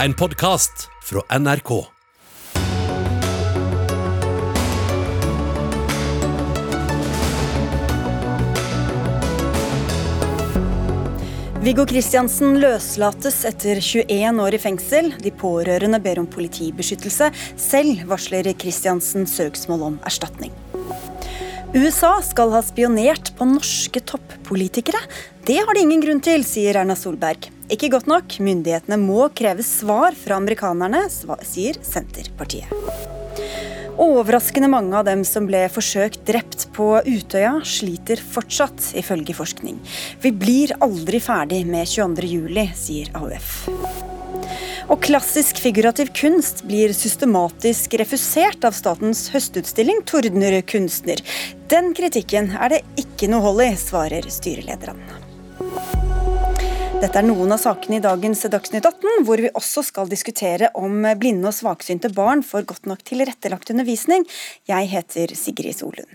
En podkast fra NRK. Viggo Kristiansen løslates etter 21 år i fengsel. De pårørende ber om politibeskyttelse. Selv varsler Kristiansen søksmål om erstatning. USA skal ha spionert på norske toppolitikere. Det har de ingen grunn til, sier Erna Solberg. Ikke godt nok. Myndighetene må kreve svar fra amerikanerne, sier Senterpartiet. Overraskende mange av dem som ble forsøkt drept på Utøya, sliter fortsatt, ifølge forskning. Vi blir aldri ferdig med 22.07, sier AUF. Og klassisk figurativ kunst blir systematisk refusert av statens høstutstilling, tordner kunstner. Den kritikken er det ikke noe hold i, svarer styrelederen. Dette er noen av sakene i dagens Dagsnytt 18, hvor vi også skal diskutere om blinde og svaksynte barn får godt nok tilrettelagt undervisning. Jeg heter Sigrid Solund.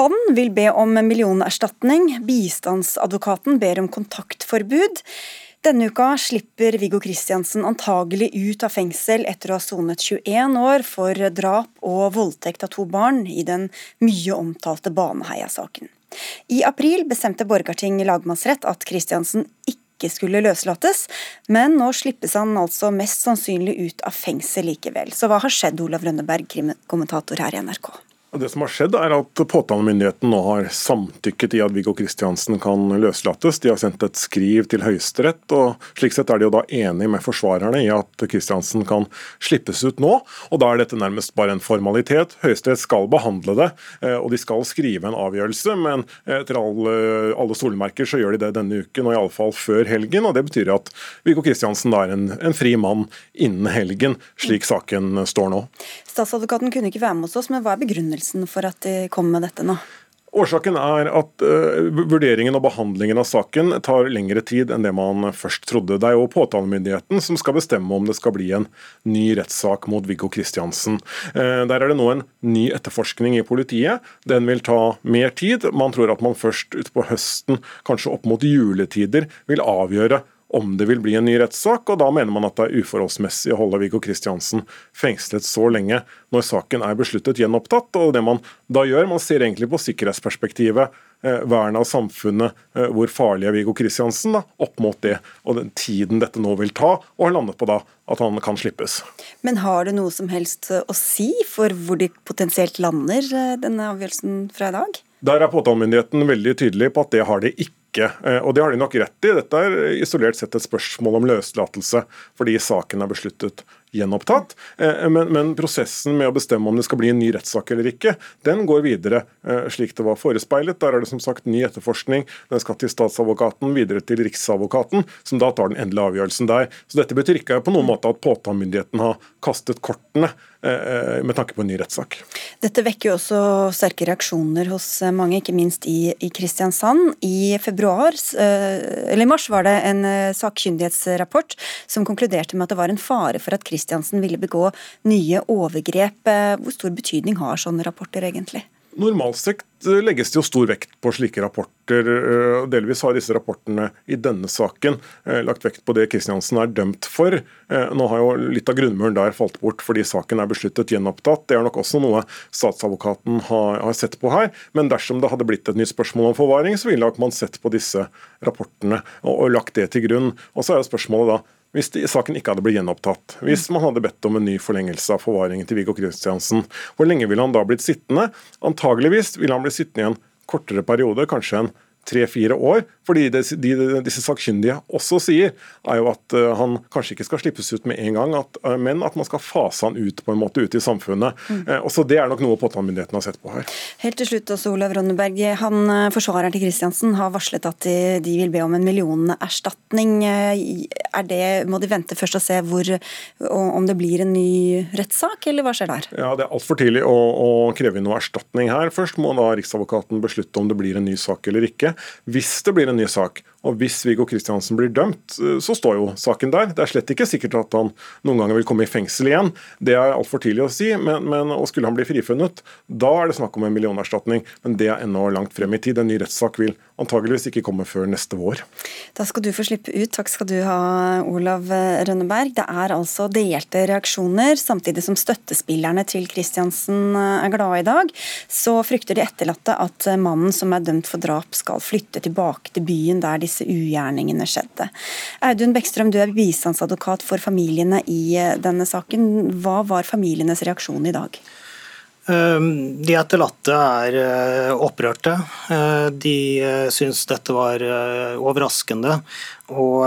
Han vil be om millionerstatning. Bistandsadvokaten ber om kontaktforbud. Denne uka slipper Viggo Kristiansen antagelig ut av fengsel etter å ha sonet 21 år for drap og voldtekt av to barn i den mye omtalte Baneheia-saken. I april bestemte Borgarting lagmannsrett at Kristiansen ikke skulle løslates, men nå slippes han altså mest sannsynlig ut av fengsel likevel. Så hva har skjedd, Olav Rønneberg, krimkommentator her i NRK? Det som har skjedd er at Påtalemyndigheten nå har samtykket i at Viggo Kristiansen kan løslates. De har sendt et skriv til Høyesterett. og Slik sett er de jo da enig med forsvarerne i at Kristiansen kan slippes ut nå. og Da er dette nærmest bare en formalitet. Høyesterett skal behandle det, eh, og de skal skrive en avgjørelse. Men etter alle, alle solmerker så gjør de det denne uken, og iallfall før helgen. og Det betyr at Viggo Kristiansen er en, en fri mann innen helgen, slik saken står nå. Statsadvokaten kunne ikke være med hos oss, men hva er begrunnelsen for at de kom med dette nå? Årsaken er at uh, vurderingen og behandlingen av saken tar lengre tid enn det man først trodde. Det er jo påtalemyndigheten som skal bestemme om det skal bli en ny rettssak mot Viggo Kristiansen. Uh, der er det nå en ny etterforskning i politiet. Den vil ta mer tid. Man tror at man først utpå høsten, kanskje opp mot juletider, vil avgjøre om det vil bli en ny rettssak, og da mener man at det er uforholdsmessig å holde Viggo Kristiansen fengslet så lenge når saken er besluttet gjenopptatt. og det Man da gjør, man ser egentlig på sikkerhetsperspektivet, eh, vernet av samfunnet, eh, hvor farlig er Viggo Kristiansen, da, opp mot det, og den tiden dette nå vil ta, og har landet på da at han kan slippes. Men har det noe som helst å si for hvor de potensielt lander, eh, denne avgjørelsen fra i dag? Der er påtalemyndigheten veldig tydelig på at det har det ikke ikke. Eh, og det har de nok rett i. Dette er isolert sett et spørsmål om løslatelse, fordi saken er besluttet gjenopptatt. Eh, men, men, prosessen med å bestemme om det skal bli en ny rettssak eller ikke, den går videre eh, slik det var forespeilet. Der er det som sagt ny etterforskning. Den skal til statsadvokaten, videre til riksadvokaten, som da tar den endelige avgjørelsen der. Så dette betyr ikke på noen måte at påtalemyndigheten har kastet kortene med tanke på en ny rettssak. Dette vekker jo også sterke reaksjoner hos mange, ikke minst i, i Kristiansand. I februar, eh, eller mars var det en eh, sakkyndighetsrapport som konkluderte med at det var en fare for at Kristiansen ville begå nye overgrep. Hvor stor betydning har sånne rapporter egentlig? Normalt sett legges det jo stor vekt på slike rapporter. Eh, delvis har disse rapportene i denne saken eh, lagt vekt på det Kristiansen er dømt for. Eh, nå har jo litt av grunnmuren der falt bort fordi saken er besluttet gjenopptatt. Det er nok også noe statsadvokaten har, sett på her. Men dersom det hadde blitt et nytt spørsmål om forvaring, så ville man sett på disse rapportene og, og lagt det til grunn. Og så er jo spørsmålet da hvis saken ikke hadde blitt gjenopptatt. Hvis man hadde bedt om en ny forlengelse av forvaringen til Viggo Kristiansen, hvor lenge ville han da blitt sittende? Antageligvis ville han blitt sittende i en kortere periode, kanskje en tre-fire år. Fordi det de, disse sakkyndige også sier, er jo at uh, han kanskje ikke skal slippes ut med en gang, at, uh, men at man skal fase han ut på en måte ut i samfunnet. Mm. Uh, også Det er nok noe påtalemyndigheten har sett på her. Helt til slutt også, Olav Ronneberg. Han, Forsvareren til Kristiansen har varslet at de, de, vil be om en millionerstatning. Er det, må de vente først og se hvor, om det blir en ny rettssak, eller hva skjer der? Ja, Det er altfor tidlig å, å kreve inn noe erstatning her. Først må da Riksadvokaten beslutte om det blir en ny sak eller ikke. Hvis det blir en ny sak, Og Hvis Viggo Kristiansen blir dømt, eh, så står jo saken der. Det er slett ikke sikkert at han noen ganger vil komme i fengsel igjen. Det er altfor tidlig å si. Men, men og skulle han bli frifunnet, da er det snakk om en millionerstatning. Men det er ennå langt frem i tid. En ny rettssak vil antageligvis ikke komme før neste vår. Da skal du få slippe ut. Takk skal du ha, Olav Rønneberg. Det er altså delte reaksjoner. Samtidig som støttespillerne til Kristiansen er glade i dag, så frykter de etterlatte at mannen som er dømt for drap skal flytte tilbake til byen der disse ugjerningene skjedde. Audun Bekkstrøm, du er bistandsadvokat for familiene i denne saken. Hva var familienes reaksjon i dag? Ehm, de etterlatte er eh, opprørte. Eh, de eh, syns dette var overraskende. Og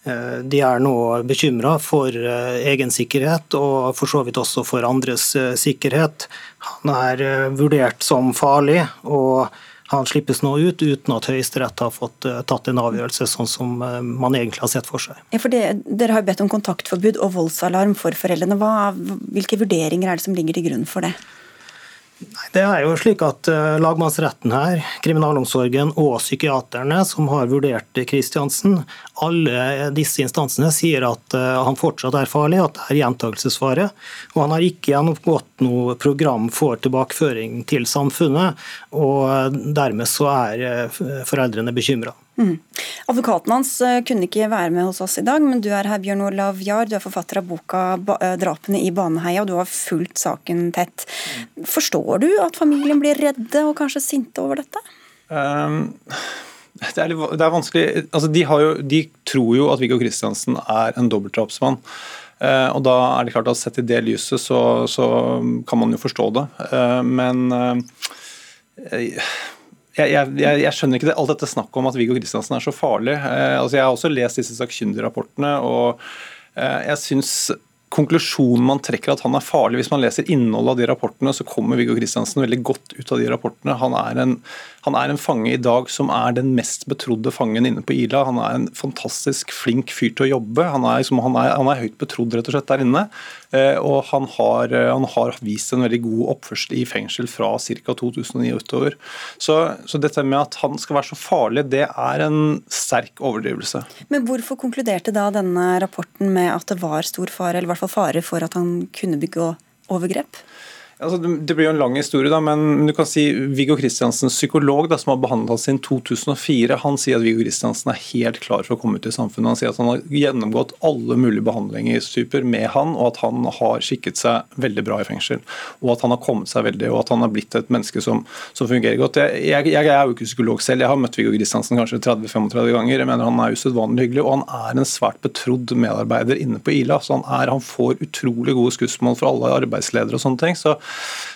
de er nå bekymra for egen sikkerhet, og for så vidt også for andres sikkerhet. Han er vurdert som farlig. og han slippes nå ut uten at Høyesterett har fått uh, tatt en avgjørelse sånn som uh, man egentlig har sett for seg. Ja, for det, Dere har bedt om kontaktforbud og voldsalarm for foreldrene. Hva, hvilke vurderinger er det som ligger til grunn for det? Det er jo slik at eh, Lagmannsretten her, kriminalomsorgen og psykiaterne som har vurdert Kristiansen, alle disse instansene sier at eh, han fortsatt er farlig, at det er gjentakelsesfare. Og han har ikke gjennomgått noe program for tilbakeføring til samfunnet. Og dermed så er eh, foreldrene bekymra. Mm. Advokaten hans eh, kunne ikke være med hos oss i dag, men du er her, Bjørn Olav Jahr. Du er forfatter av boka eh, 'Drapene i Baneheia', og du har fulgt saken tett. Forstår du at familien blir redde og kanskje sinte over dette? Um, det, er litt, det er, vanskelig altså, de, jo, de, tror jo at Viggo Kristiansen er en dobbeltdrapsmann. Uh, og da er det klart at Sett i det lyset så, så kan man jo forstå det. Uh, men uh, jeg, jeg, jeg, skjønner ikke det, alt dette snakket om at Viggo Kristiansen er så farlig. Eh, altså jeg har også lest disse sakkyndigrapportene, og eh, jeg syns konklusjonen man trekker at han er farlig. Hvis man leser innholdet av de rapportene, så kommer Viggo Kristiansen veldig godt ut av de rapportene. Han er, en, han er, en, fange i dag som er den mest betrodde fangen inne på Ila. Han er en fantastisk flink fyr til å jobbe. Han er, liksom, han er, han er høyt betrodd rett og slett der inne. Eh, og han har, eh, han har, vist en veldig god oppførsel i fengsel fra ca. 2009 utover. Så, så, dette med at han skal være så farlig, det er en sterk overdrivelse. Men hvorfor konkluderte da denne rapporten med at det var stor fare, eller i hvert fall fare for at han kunne begå overgrep? Altså, det blir jo en lang historie, da, men du kan si Viggo Kristiansens psykolog, da, som har behandlet siden 2004, han sier at Viggo Kristiansen er helt klar for å komme ut i samfunnet. Han sier at han har gjennomgått alle mulige behandlingstyper med han, og at han har skikket seg veldig bra i fengsel. Og at han har kommet seg veldig, og at han har blitt et menneske som, som fungerer godt. Jeg, jeg, jeg, er jo ikke psykolog selv, jeg har møtt Viggo Kristiansen kanskje 30-35 ganger. Jeg mener Han er usedvanlig hyggelig, og han er en svært betrodd medarbeider inne på Ila. så Han, er, han får utrolig gode skussmål fra alle arbeidsledere og sånne ting. så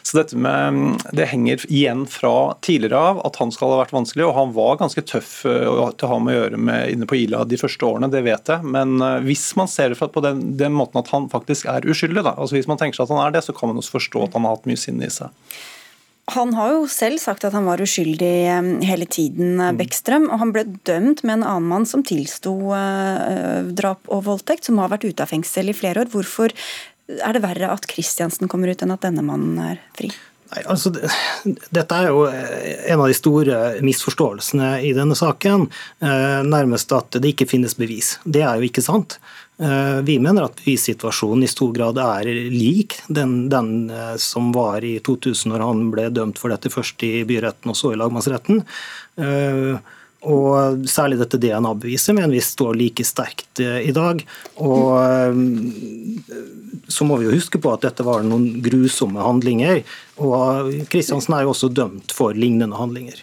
så dette med, Det henger igjen fra tidligere av at han skal ha vært vanskelig, og han var ganske tøff eh, til å ha med å gjøre med inne på Ila de første årene, det vet jeg. Men eh, hvis man ser det på den, den måten at han faktisk er uskyldig, da, altså hvis man tenker seg at han er det, så kan man også forstå at han har hatt mye sinne i seg. Han har jo selv sagt at han var uskyldig eh, hele tiden, mm. Bekkstrøm. Og han ble dømt med en annen mann som tilsto drap og voldtekt, som har vært ute av fengsel i flere år. Hvorfor er det verre at Kristiansen kommer ut enn at denne mannen er fri? Nei, altså, dette er jo eh, en av de store misforståelsene i denne saken. Eh, nærmest at det ikke finnes bevis. Det er jo ikke sant. Eh, vi mener at bevissituasjonen i stor grad er lik den, den som var i 2000, når han ble dømt for dette først i byretten og så i lagmannsretten. Og særlig dette DNA-beviset mener vi står like sterkt eh, i dag. Og eh, så må vi jo huske på at dette var noen grusomme handlinger. Og Kristiansen er jo også dømt for lignende handlinger.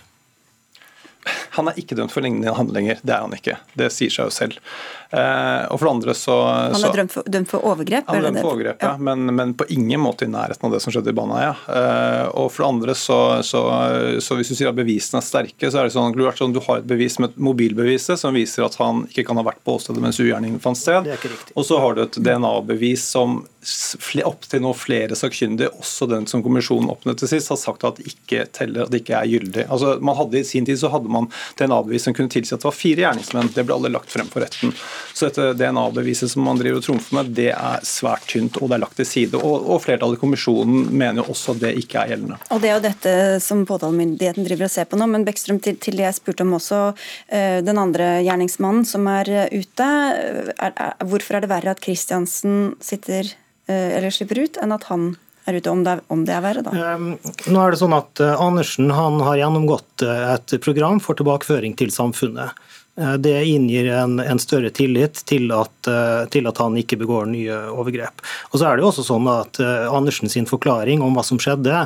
Han er ikke dømt for lignende handlinger, det er han ikke. Det sier seg jo selv. Eh, og for det andre så Han er dømt for, dømt for overgrep? Han er dømt for overgrep, ja. Men, men, på ingen måte i nærheten av det som skjedde i Baneheia. Ja. og for det andre så, så, så, hvis du sier at bevisene er sterke, så er det sånn at sånn, du har et bevis med et mobilbeviset som viser at han ikke kan ha vært på åstedet mens ugjerningen fant sted. Og så har du et DNA-bevis som opptil nå flere sakkyndige, også den som kommisjonen oppnevnte sist, har sagt at ikke teller, at det ikke er gyldig. Altså, man hadde I sin tid så hadde man DNA-bevis som kunne tilsi at det var fire gjerningsmenn. Det ble alle lagt frem for retten. Så dette DNA-beviset som man driver og trumfer med, det er svært tynt, og det er lagt til side. Og, og flertallet i kommisjonen mener jo også at det ikke er gjeldende. Og Det er jo dette som påtalemyndigheten driver og ser på nå. Men Bekstrøm, til, til det jeg spurte om også, uh, den andre gjerningsmannen som er ute. Er, er, hvorfor er det verre at Kristiansen sitter eller slipper ut, enn at han er ute, om det er, om det er verre, da? Um, nå er det sånn at Andersen han har gjennomgått et program for tilbakeføring til samfunnet. Eh, det inngir en, en større tillit til at, eh, til at, han ikke begår nye overgrep. Og så er det jo også sånn at uh, Andersen sin forklaring om hva som skjedde,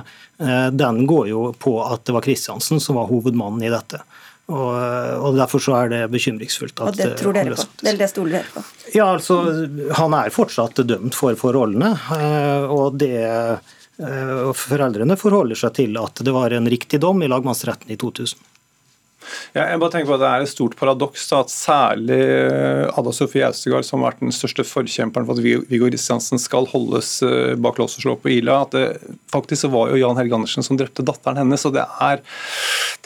den går jo på at det var Kristiansen som var hovedmannen i dette. Og, og Derfor så er det bekymringsfullt. At, og Det tror dere på? Det det stoler dere på? Ja, altså, Han er fortsatt dømt for forholdene. og det Foreldrene forholder seg til at det var en riktig dom i lagmannsretten i 2000. Ja, jeg bare tenker på at Det er et stort paradoks at særlig eh, Ada Sofie Austegard, som har vært den største forkjemperen for at Viggo Kristiansen skal holdes eh, bak lås og slå på Ila, at det faktisk så var jo Jan Helge Andersen som drepte datteren hennes. og Det er,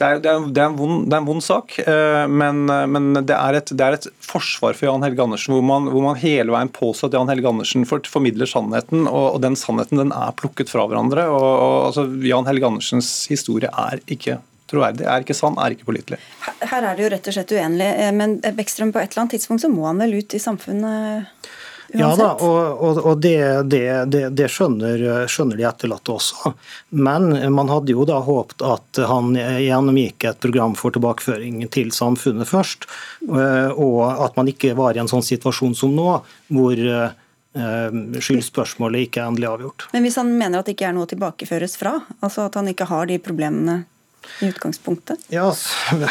det er, det er, det er en, vond, en vond sak, eh, men, men det, et, det, er et, forsvar for Jan Helge Andersen hvor man, hvor man hele veien påstår at Jan Helge Andersen formidler sannheten, og, og den sannheten den er plukket fra hverandre. og, og altså, Jan Helge Andersens historie er ikke troverdig. Er ikke sann, er ikke pålitelig. Her er det jo rett og slett uenlig, eh, men Bekkstrøm, på et eller annet tidspunkt så må han vel ut i samfunnet? Uansett. Ja da, og, og, og det, det, det, det skjønner, skjønner, de etterlatte også. Men man hadde jo da håpet at han gjennomgikk et program for tilbakeføring til samfunnet først. Eh, og at man ikke var i en sånn situasjon som nå, hvor eh, skyldspørsmålet ikke er endelig avgjort. Men hvis han mener at det ikke er noe å tilbakeføres fra, altså at han ikke har de problemene i utgangspunktet? Ja,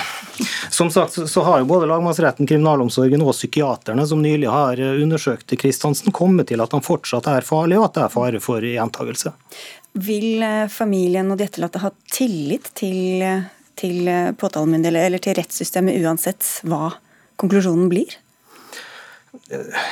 Som sagt så har jo både lagmannsretten, kriminalomsorgen og psykiaterne som nylig har undersøkt Kristiansen, kommet til at han fortsatt er farlig, og at det er fare for gjentagelse. Vil eh, familien og de etterlatte ha tillit til, til påtalemyndigheten eller til rettssystemet uansett hva konklusjonen blir?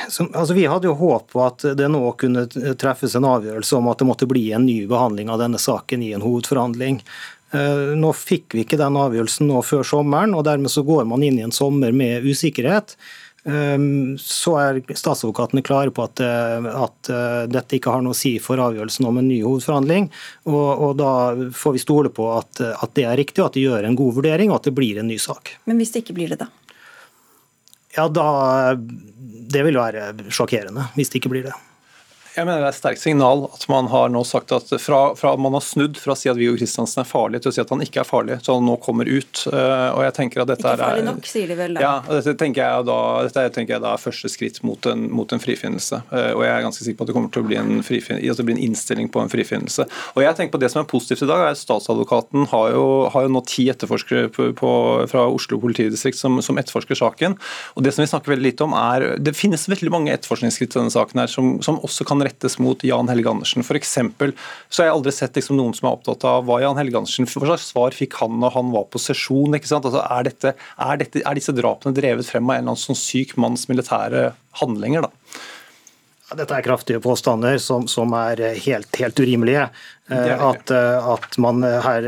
Som, altså vi hadde jo håp på at det nå kunne treffes en avgjørelse om at det måtte bli en ny behandling av denne saken i en hovedforhandling. Eh, nå fikk vi ikke den avgjørelsen nå før sommeren, og dermed så går man inn i en sommer med usikkerhet. Eh, så er statsadvokatene klare på at, eh, at, dette ikke har noe å si for avgjørelsen om en ny hovedforhandling. Og, og da får vi stole på at, at, det er riktig, og at de gjør en god vurdering, og at det blir en ny sak. Men hvis det ikke blir det, da? Ja, da Det vil være sjokkerende hvis det ikke blir det. Jeg mener Det er et sterkt signal at man har nå sagt at fra, fra man har snudd fra å si at Viggo Kristiansen er farlig, til å si at han ikke er farlig, så han nå kommer ut. Uh, og jeg tenker at dette Ikke farlig nok, sier de vel da. Ja, dette tenker jeg da, dette tenker jeg da er første skritt mot en, mot en frifinnelse. Uh, og jeg er ganske sikker på at det kommer til å bli en, altså bli en innstilling på en frifinnelse. Og jeg tenker på Det som er positivt i dag, er at statsadvokaten har jo, har jo nå ti etterforskere på, på, fra Oslo politidistrikt som, som, etterforsker saken. Og Det som vi snakker veldig lite om er, Det finnes veldig mange etterforskningsskritt i denne saken her som, som også kan rettes mot Jan Helge Andersen. For eksempel, så har jeg aldri sett liksom, noen som er opptatt av hva Jan Helge Andersen Hva slags svar fikk han når han var på sesjon? ikke sant? Altså, er, dette, er, dette, er, disse drapene drevet frem av en eller annen sånn syk manns militære handlinger? da? Dette er kraftige påstander som, som er helt, helt urimelige. At, at, man her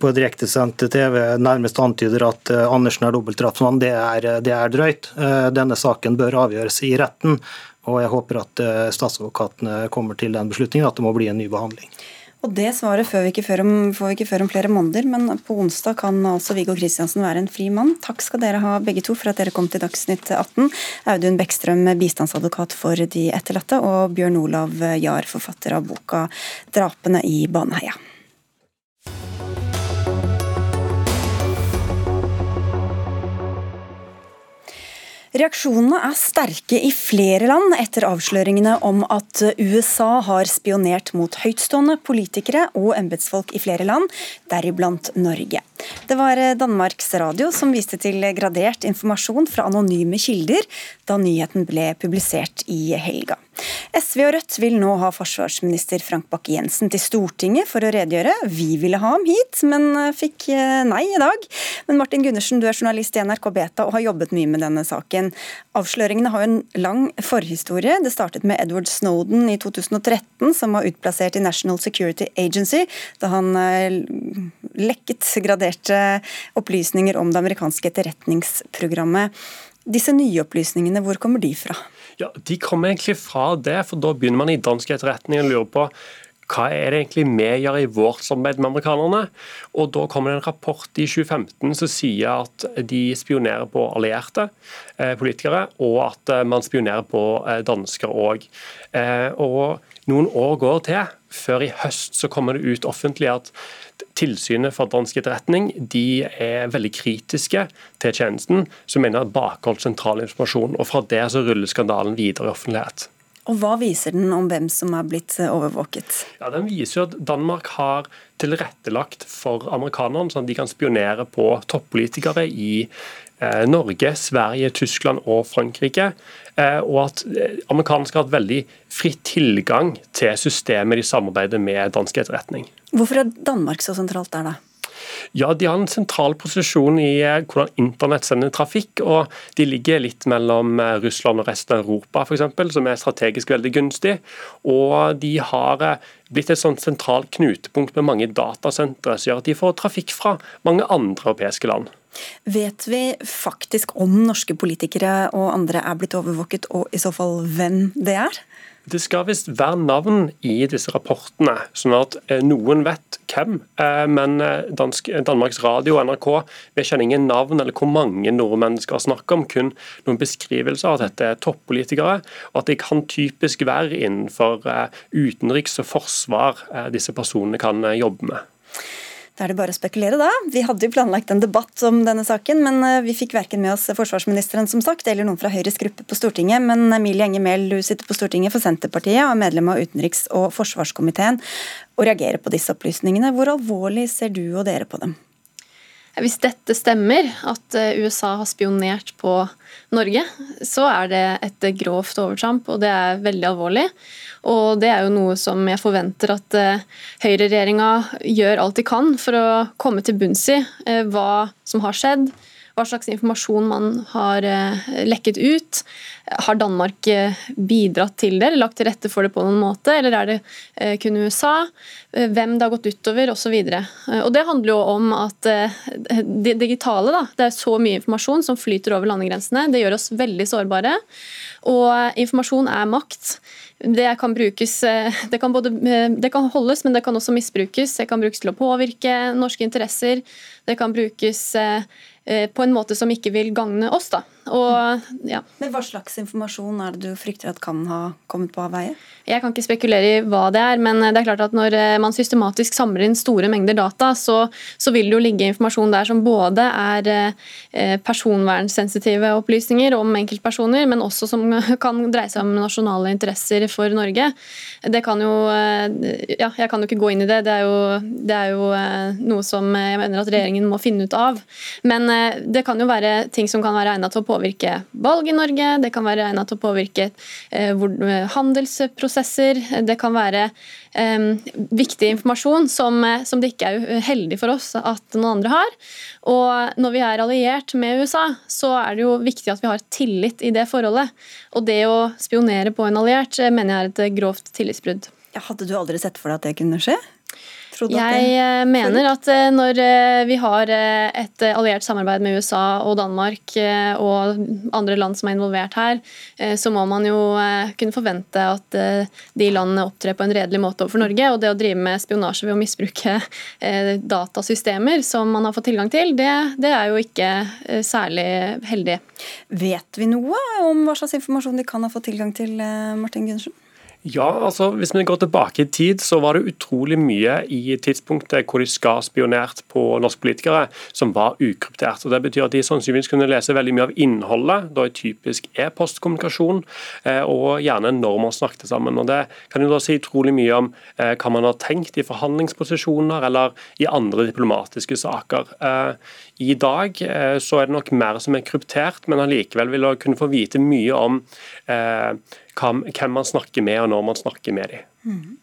på direktesendt TV nærmest antyder at Andersen er dobbeltdrapsmann, det, det er drøyt. Denne saken bør avgjøres i retten. Og jeg håper at eh, statsadvokatene kommer til den beslutningen at det må bli en ny behandling. Og Det svaret får vi ikke før om, ikke før om flere måneder, men på onsdag kan altså Viggo Kristiansen være en fri mann. Takk skal dere ha begge to for at dere kom til Dagsnytt 18. Audun Bekkstrøm, bistandsadvokat for de etterlatte, og Bjørn Olav Jahr, forfatter av boka 'Drapene i Baneheia'. Reaksjonene er sterke i flere land etter avsløringene om at USA har spionert mot høytstående politikere og embetsfolk i flere land, deriblant Norge. Det var Danmarks Radio som viste til gradert informasjon fra anonyme kilder da nyheten ble publisert i helga. SV og Rødt vil nå ha forsvarsminister Frank Bakke-Jensen til Stortinget for å redegjøre. Vi ville ha ham hit, men fikk nei i dag. Men Martin Gundersen, du er journalist i NRK Beta og har jobbet mye med denne saken. Avsløringene har jo en lang forhistorie. Det startet med Edward Snowden i 2013, som var utplassert i National Security Agency da han eh, lekket graderte opplysninger om det amerikanske etterretningsprogrammet. Disse nye opplysningene, hvor kommer de fra? Ja, De kommer egentlig fra det, for da begynner man i dansk etterretning å lure på hva er det egentlig vi gjør i vårt samarbeid med amerikanerne? Og Da kommer det en rapport i 2015 som sier at de spionerer på allierte eh, politikere, og at eh, man spionerer på eh, dansker òg. Eh, og noen år går til før i høst så kommer det ut offentlig at Tilsynet for dansk etterretning de er veldig kritiske til tjenesten, som mener bakholdt sentral informasjon. og Fra det så ruller skandalen videre i offentlighet. Og Hva viser den om hvem som er blitt eh, overvåket? Ja, Den viser jo at Danmark har tilrettelagt for amerikanerne, sånn at de kan spionere på toppolitikere i eh, Norge, Sverige, Tyskland og Frankrike. Eh, og at eh, amerikanerne skal ha et veldig fritt tilgang til systemet de samarbeider med dansk etterretning. Hvorfor er Danmark så sentralt der, da? Ja, De har en sentral posisjon i eh, hvordan internett sender trafikk. og De ligger litt mellom eh, Russland og resten av Europa, for eksempel, som er strategisk veldig gunstig. Og de har eh, blitt et sånt sentralt knutepunkt med mange datasentre, som gjør at de får trafikk fra mange andre europeiske land. Vet vi faktisk om norske politikere og andre er blitt overvåket, og i så fall hvem det er? Det skal visst være navn i disse rapportene, sånn at eh, noen vet hvem. Eh, men eh, Dansk, Danmarks Radio og NRK vi kjenner ingen navn eller hvor mange nordmenn skal snakke om, kun noen beskrivelser av at dette er toppolitikere, og at det kan typisk være innenfor utenriks og forsvar disse personene kan jobbe med. Da er det bare å spekulere, da. Vi hadde jo planlagt en debatt om denne saken, men eh, vi fikk verken med oss forsvarsministeren som sagt, eller noen fra Høyres gruppe på Stortinget. Men Emilie Enger Mehl, du sitter på Stortinget for Senterpartiet og er medlem av utenriks- og forsvarskomiteen og reagerer på disse opplysningene. Hvor alvorlig ser du og dere på dem? Hvis dette stemmer, at eh, USA har spionert på Norge, så er det et grovt overtramp, og det er veldig alvorlig. Og det er jo noe som jeg forventer at eh, høyreregjeringa gjør alt de kan for å komme til bunns i eh, hva som har skjedd hva slags informasjon man har eh, lekket ut. Har Danmark eh, bidratt til det, eller lagt til rette for det på noen måte, eller er det eh, kun USA? Hvem det har gått utover, osv. Det handler jo om at det digitale, da, det er så mye informasjon som flyter over landegrensene. Det gjør oss veldig sårbare. Og informasjon er makt. Det kan brukes det kan, både, det kan holdes, men det kan også misbrukes. Det kan brukes til å påvirke norske interesser. Det kan brukes på en måte som ikke vil gagne oss. Da. Og, ja. Men Hva slags informasjon er det du frykter at kan ha kommet på avveie? Jeg kan ikke spekulere i hva det er, men det er klart at når eh, man systematisk samler inn store mengder data, så, så vil det jo ligge informasjon der som både er eh, personvernsensitive opplysninger om enkeltpersoner, men også som kan dreie seg om nasjonale interesser for Norge. Det kan jo Ja, jeg kan jo ikke gå inn i det. Det er jo, det er jo noe som jeg mener at regjeringen må finne ut av. Men Eh, det kan jo være ting som kan være egnet til å påvirke valg i Norge, det kan være egnet til å påvirke eh, eh, handelsprosesser, det kan være viktig informasjon som, som, det ikke er heldig for oss at noen andre har. Og når vi er alliert med USA, så er det jo viktig at vi har tillit i det forholdet. Og det å spionere på en alliert mener jeg er et grovt tillitsbrudd. Hadde du aldri sett for deg at det kunne skje? Jeg eh, mener at eh, når eh, vi har et alliert samarbeid med USA og Danmark og andre land som er involvert her, så må man jo kunne forvente at de landene opptrer på en redelig måte overfor Norge. Og det å drive med spionasje ved å misbruke datasystemer som man har fått tilgang til, det, det er jo ikke særlig heldig. Vet vi noe om hva slags informasjon de kan ha fått tilgang til, Martin Gundersen? Ja, altså Hvis vi går tilbake i tid, så var det utrolig mye i tidspunktet hvor de skal spionert på norske politikere, som var ukryptert. Og Det betyr at de sannsynligvis kunne lese veldig mye av innholdet, da i typisk e-postkommunikasjon, eh, og gjerne når man snakket sammen. Og Det kan jo da si utrolig mye om eh, hva man har tenkt i forhandlingsposisjoner eller i andre diplomatiske saker. Eh, I dag så er det nok mer som er kryptert, men allikevel vil man kunne få vite mye om hvem man snakker med, og når man snakker med dem. Mm.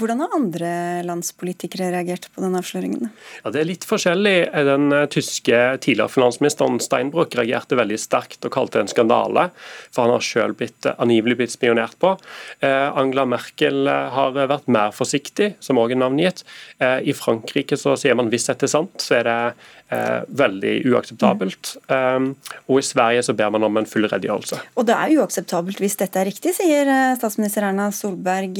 Hvordan har andre landspolitikere reagert på den avsløringen? Ja, Det er litt forskjellig. Den eh, tyske tidligere finansministeren Steinbrück reagerte veldig sterkt og kalte det en skandale, for han har selv blitt, eh, angivelig blitt spionert på. Eh, Angela Merkel har vært mer forsiktig, som òg er navngitt. I Frankrike så sier man hvis dette er sant, så er det eh, veldig uakseptabelt. Um, og i Sverige så ber man om en full redegjørelse. Og det er uakseptabelt hvis dette er riktig, sier statsminister Erna Solberg.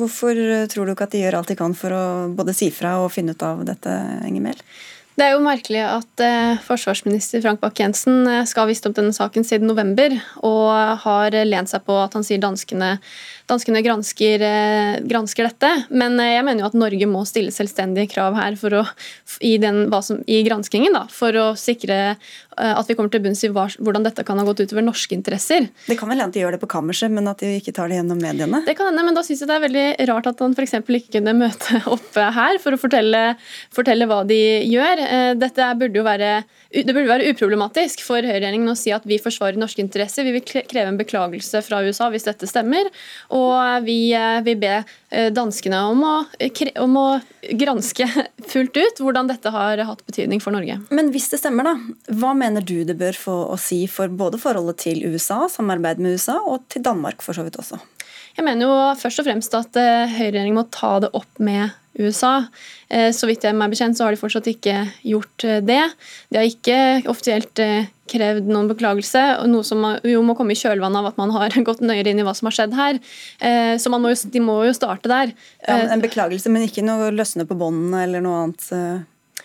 Hvorfor tror du ikke at de gjør alt de kan for å både si fra og finne ut av dette, Enger Mehl? Det er jo merkelig at eh, forsvarsminister Frank Bakke-Jensen eh, skal ha visst om denne saken siden november, og har lent seg på at han sier danskene danskene gransker, eh, gransker, dette. Men eh, jeg mener jo at Norge må stille selvstendige krav her for å, i, den, som, i, granskingen da, for å sikre eh, at vi kommer til bunns i hvordan dette kan ha gått utover norske interesser. Det kan vel hende de gjør det på kammerset, men at de ikke tar det gjennom mediene? Det kan hende, men da syns jeg det er veldig rart at han f.eks. ikke kunne møte opp her for å fortelle, fortelle hva de gjør. Dette burde jo være det burde være uproblematisk for høyreregjeringen å si at vi forsvarer norske interesser. Vi vil kreve en beklagelse fra USA hvis dette stemmer. Og vi eh, vil be eh, danskene om å, om å granske fullt ut hvordan dette har hatt betydning for Norge. Men hvis det stemmer, da, hva mener du det bør få å si for både forholdet til USA, samarbeid med USA, og til Danmark for så vidt også? Jeg mener jo først og fremst at eh, høyreregjeringen må ta det opp med USA. Eh, så vidt jeg er bekjent, så har de fortsatt ikke gjort eh, det. De har ikke offisielt krevd noen beklagelse, noe som jo må komme i kjølvannet av at man har gått nøyere inn i hva som har skjedd her. Så må jo, de må jo starte der. Ja, en beklagelse, men ikke noe løsne på båndene eller noe annet?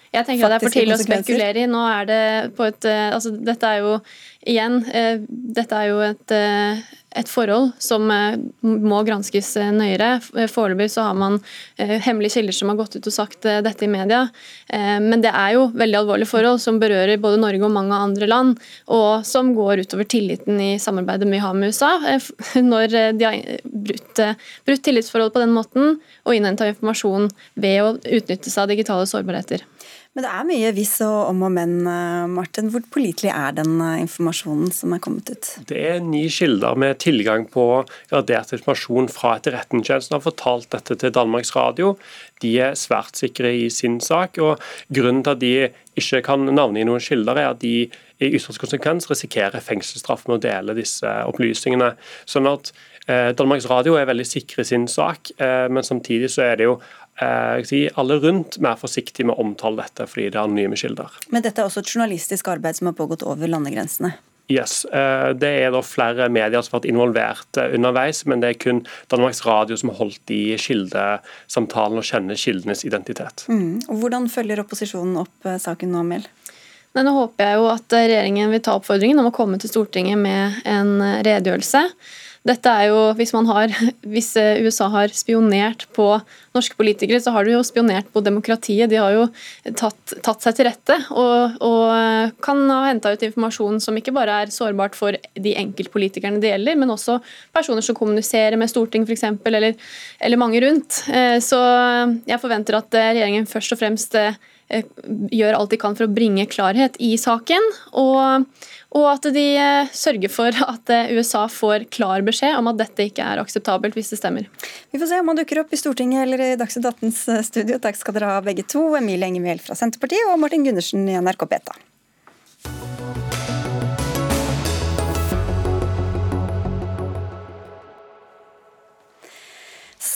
Jeg tenker at det er for tidlig å spekulere i. Nå er det på et altså Dette er jo igjen Dette er jo et et forhold som eh, må granskes eh, nøyere. Foreløpig så har man eh, hemmelige kilder som har gått ut og sagt dette i media. Men det er jo veldig alvorlige forhold som berører både Norge og mange andre land, og som går utover tilliten i samarbeidet vi har med USA. Når de har brutt, brutt tillitsforholdet på den måten og innhenta informasjon ved å utnytte seg av digitale sårbarheter. Men det er mye hvis og om og men, eh, Martin. Hvor pålitelig er den eh, informasjonen som er kommet ut? Det er ni kilder med tilgang på gradert informasjon fra Etterretningstjenesten har fortalt dette til Danmarks Radio. De er svært sikre i sin sak. og Grunnen til at de ikke kan navngi noen kilder, er at de i ytterste konsekvens risikerer fengselsstraff med å dele disse opplysningene. Sånn at eh, Danmarks Radio er veldig sikre i sin sak, men samtidig så er det jo alle rundt mer forsiktige med å omtale dette fordi det er anonyme kilder. Men dette er også et journalistisk arbeid som har pågått over landegrensene? Yes, eh, Det er da flere medier som har vært involvert eh, underveis, men det er kun Danmarks Radio som har holdt i kildesamtalen og kjenner kildenes identitet. Mm. Og Hvordan følger opposisjonen opp saken nå, Mel? Nå håper jeg jo at regjeringen vil ta oppfordringen om å komme til Stortinget med en redegjørelse. Dette er jo, Hvis, har, hvis eh, USA har spionert på norske politikere, så har de jo spionert på demokratiet. De har jo tatt, tatt seg til rette og, og eh, kan ha henta ut informasjon som ikke bare er sårbart for de enkeltpolitikerne det gjelder, men også personer som kommuniserer med Stortinget f.eks., eller, eller mange rundt. Eh, så jeg forventer at regjeringen først og fremst gjør alt de kan for å bringe klarhet i saken. og og at de eh, sørger for at eh, USA får klar beskjed om at dette ikke er akseptabelt, hvis det stemmer. Vi får se om han dukker opp i Stortinget eller i Dagsnytt 18s eh, studio. Takk skal dere ha begge to. Emilie Enger fra Senterpartiet og Martin Gundersen i NRK Beta.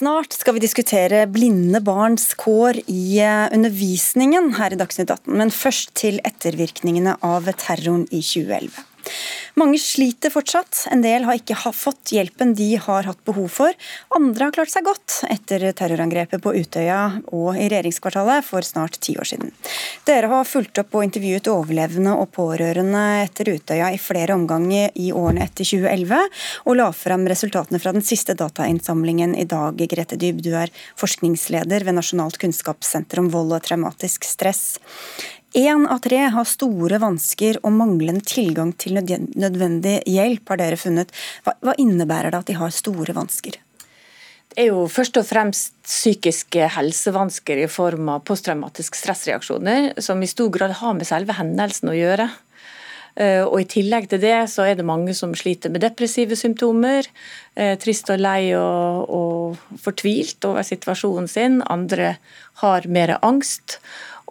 Snart skal vi diskutere blinde barns kår i eh, undervisningen her i Dagsnytt 18, men først til ettervirkningene av terroren i 2011. Mange sliter fortsatt. En del har ikke fått hjelpen de har hatt behov for. Andre har klart seg godt etter terrorangrepet på Utøya og i regjeringskvartalet for snart ti år siden. Dere har fulgt opp og intervjuet overlevende og pårørende etter Utøya i flere omganger i årene etter 2011, og la frem resultatene fra den siste datainnsamlingen i dag. Grete Dyb, du er forskningsleder ved Nasjonalt kunnskapssenter om vold og traumatisk stress. Én av tre har store vansker og manglende tilgang til nødvendig hjelp, har dere funnet. Hva, hva innebærer det at de har store vansker? Det er jo først og fremst psykiske helsevansker i form av posttraumatiske stressreaksjoner, som i stor grad har med selve hendelsen å gjøre. Eh, og I tillegg til det så er det mange som sliter med depressive symptomer. Eh, trist og lei og, og fortvilt over situasjonen sin. Andre har mer angst.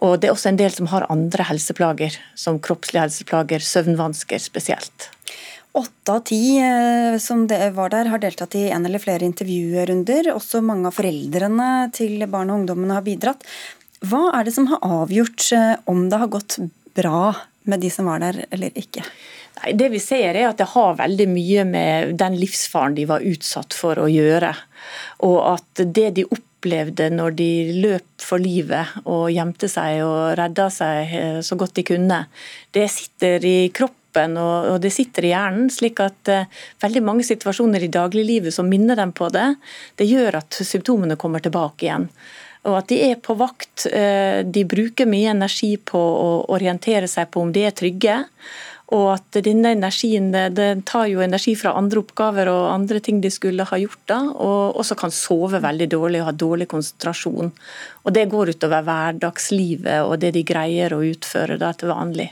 Og det er også en del som har andre helseplager, som kroppslige helseplager, søvnvansker spesielt. Åtte av ti som som var der, har deltatt i en eller flere intervjurunder. Også mange av foreldrene til barn og ungdommene har bidratt. Hva er det som har avgjort eh, om det har gått bra med de som var der, eller ikke? Nei, det vi ser er at det har veldig mye med den livsfaren de var utsatt for å gjøre. Og at det de opplevde når de løp for livet og gjemte seg og redda seg eh, så godt de kunne, det sitter i kroppen og, det sitter i hjernen. slik at uh, veldig mange situasjoner i dagliglivet som minner dem på det, det gjør at symptomene kommer tilbake igjen. Og at de er på vakt. Uh, de bruker mye energi på å orientere seg på om de er trygge. Og at denne energien det tar jo energi fra andre oppgaver og andre ting de skulle ha gjort. da, Og også kan sove veldig dårlig og ha dårlig konsentrasjon. Og Det går utover hverdagslivet og det de greier å utføre da til vanlig.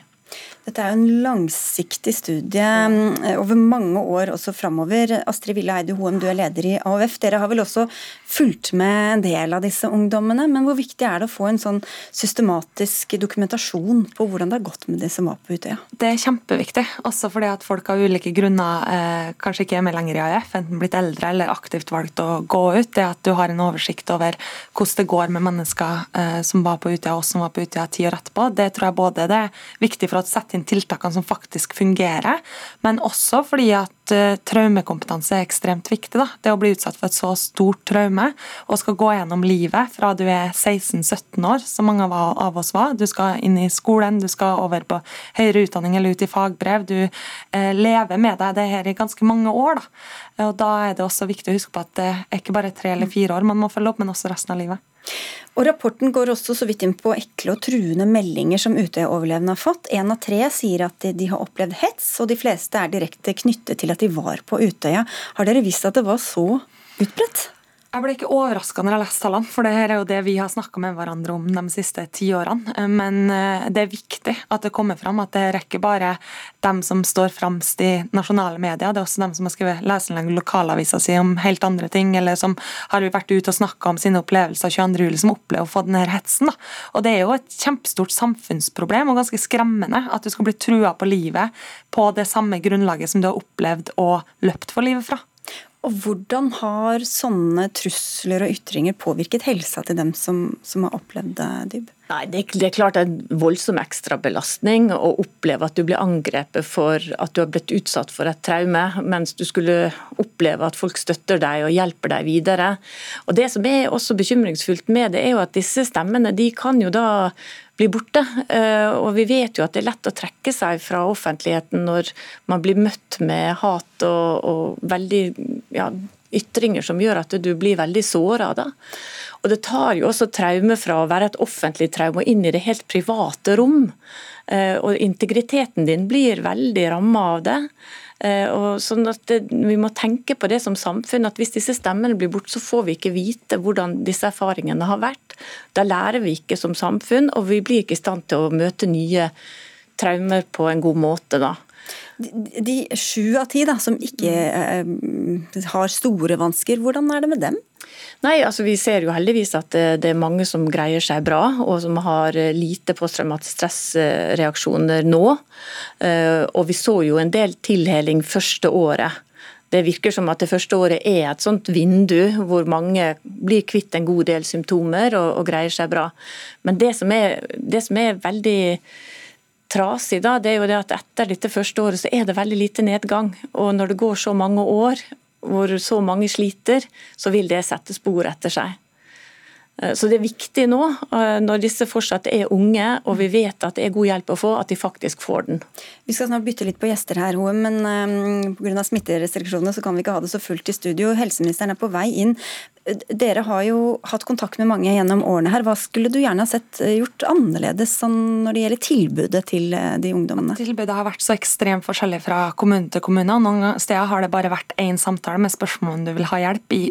Dette er jo en langsiktig studie mm, over mange år også framover. Astrid Ville Eide Hoem, du er leder i AUF. Dere har vel også fulgt med en del av disse ungdommene. Men hvor viktig er det å få en sånn systematisk dokumentasjon på hvordan det har gått med de som var på Utøya? Det er kjempeviktig, også fordi at folk av ulike grunner eh, kanskje ikke er med lenger i AUF, enten blitt eldre eller aktivt valgt å gå ut. Det at du har en oversikt over hvordan det går med mennesker eh, som var på Utøya og som var på Utøya ti år etterpå, det tror jeg både det er viktig for å sette sette inn tiltakene som faktisk fungerer, men også fordi at uh, traumekompetanse er ekstremt viktig. Da. Det å bli utsatt for et så stort traume og skal gå gjennom livet fra du er 16-17 år, som mange av oss var. Du skal inn i skolen, du skal over på høyere utdanning eller ut i fagbrev. Du uh, lever med deg det her i ganske mange år. Da. Og da er det også viktig å huske på at det er ikke bare tre eller fire år man må følge opp, men også resten av livet. Og Rapporten går også så vidt inn på ekle og truende meldinger som Utøya-overlevende har fått. En av tre sier at de har opplevd hets, og de fleste er direkte knyttet til at de var på Utøya. Har dere visst at det var så utbredt? Jeg ble ikke overraska når jeg leste tallene, for det her er jo det vi har snakka med hverandre om de siste ti årene. Men eh, det er viktig at det kommer fram at det er ikke bare dem som står fremst i nasjonale medier, det er også dem som har skrevet leserinnlegg i lokalavisa si om helt andre ting, eller som har vært ute og snakka om sine opplevelser 22. juli, som opplever å få denne hetsen. Da. Og Det er jo et kjempestort samfunnsproblem og ganske skremmende at du skal bli trua på livet på det samme grunnlaget som du har opplevd og løpt for livet fra. Og Hvordan har sånne trusler og ytringer påvirket helsa til dem som, som har opplevd det, Dyb? Nei, det, det, er klart det er en voldsom ekstrabelastning å oppleve at du blir angrepet for at du har blitt utsatt for et traume, mens du skulle oppleve at folk støtter deg og hjelper deg videre. Og Det som er også bekymringsfullt med det, er jo at disse stemmene de kan jo da bli borte. Eh, og vi vet jo at det er lett å trekke seg fra offentligheten når man blir møtt med hat og, og veldig ja, ytringer som gjør at du blir veldig såra. Og det tar jo også traume fra å være et offentlig traume og inn i det helt private rom. Eh, og integriteten din blir veldig ramma av det. Eh, og sånn at det, Vi må tenke på det som samfunn, at hvis disse stemmene blir borte, så får vi ikke vite hvordan disse erfaringene har vært. Da lærer vi ikke som samfunn, og vi blir ikke i stand til å møte nye traumer på en god måte. da. De sju av ti som ikke eh, har store vansker, hvordan er det med dem? Nei, altså Vi ser jo heldigvis at det er mange som greier seg bra, og som har lite posttraumatisk stressreaksjoner nå. Eh, og vi så jo en del tilheling første året. Det virker som at det første året er et sånt vindu hvor mange blir kvitt en god del symptomer og, og greier seg bra. Men det som er, det som er veldig trasig, da, det er jo det at etter dette første året så er det veldig lite nedgang. Og når det går så mange år hvor så mange sliter, så vil det sette spor etter seg. Eh, så det er viktig nå, eh, når disse fortsatt er unge og vi vet at det er god hjelp å få, at de faktisk får den. Vi skal snart bytte litt på gjester her, men um, pga. smitterestriksjonene så kan vi ikke ha det så fullt i studio. Helseministeren er på vei inn. Dere har jo hatt kontakt med mange gjennom årene her. Hva skulle du gjerne ha sett gjort annerledes sånn når det gjelder tilbudet til de ungdommene? Tilbudet har vært så ekstremt forskjellig fra kommune til kommune. Noen steder har det bare vært én samtale med spørsmål om du vil ha hjelp i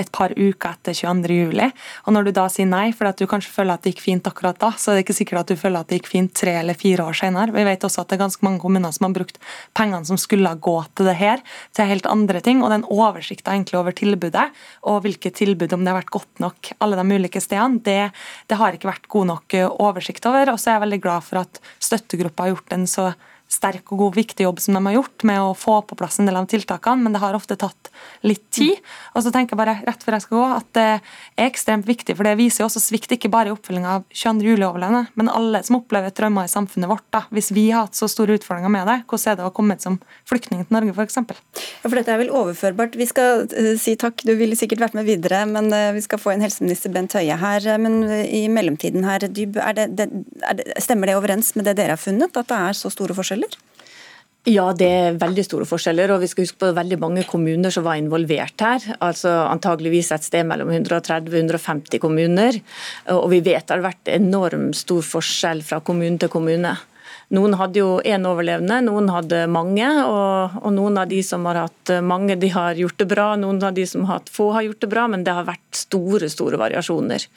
et par uker etter 22. juli. Og når du da sier nei fordi at du kanskje føler at det gikk fint akkurat da, så er det ikke sikkert at du føler at det gikk fint tre eller fire år senere. Vi vet også at det er ganske mange kommuner som har brukt pengene som skulle gå til det her, til helt andre ting. Og den oversikta egentlig over tilbudet og hvilke tilbud, om det har vært godt nok alle de ulike stedene, det, det har ikke vært god nok oversikt over. Og så er jeg veldig glad for at støttegruppa har gjort en så sterk og god, viktig jobb som de har gjort med å få på plass en del av tiltakene, men det har ofte tatt litt tid. Og så tenker jeg bare rett før jeg skal gå at det er ekstremt viktig, for det viser jo også svikt ikke bare i oppfølginga av 22. juli-overlevende, men alle som opplever traumer i samfunnet vårt. da. Hvis vi har hatt så store utfordringer med det, hvordan er det å komme som flyktning til Norge f.eks.? Ja, for dette er vel overførbart. Vi skal uh, si takk, du ville sikkert vært med videre, men uh, vi skal få en helseminister Bent Høie her. Men uh, i mellomtiden her, Dyb, er det, det, er det, stemmer det overens med det dere har funnet, at det er så store forskjeller? Ja, det er veldig store forskjeller. og vi skal huske på Veldig mange kommuner som var involvert her. altså Antageligvis et sted mellom 130 og 150 kommuner. Og vi vet det har vært enormt stor forskjell fra kommune til kommune. Noen hadde jo én overlevende, noen hadde mange. Og, og, noen av de som har hatt mange, de har gjort det bra. Noen av de som har hatt få, har gjort det bra. Men det har vært store, store variasjoner.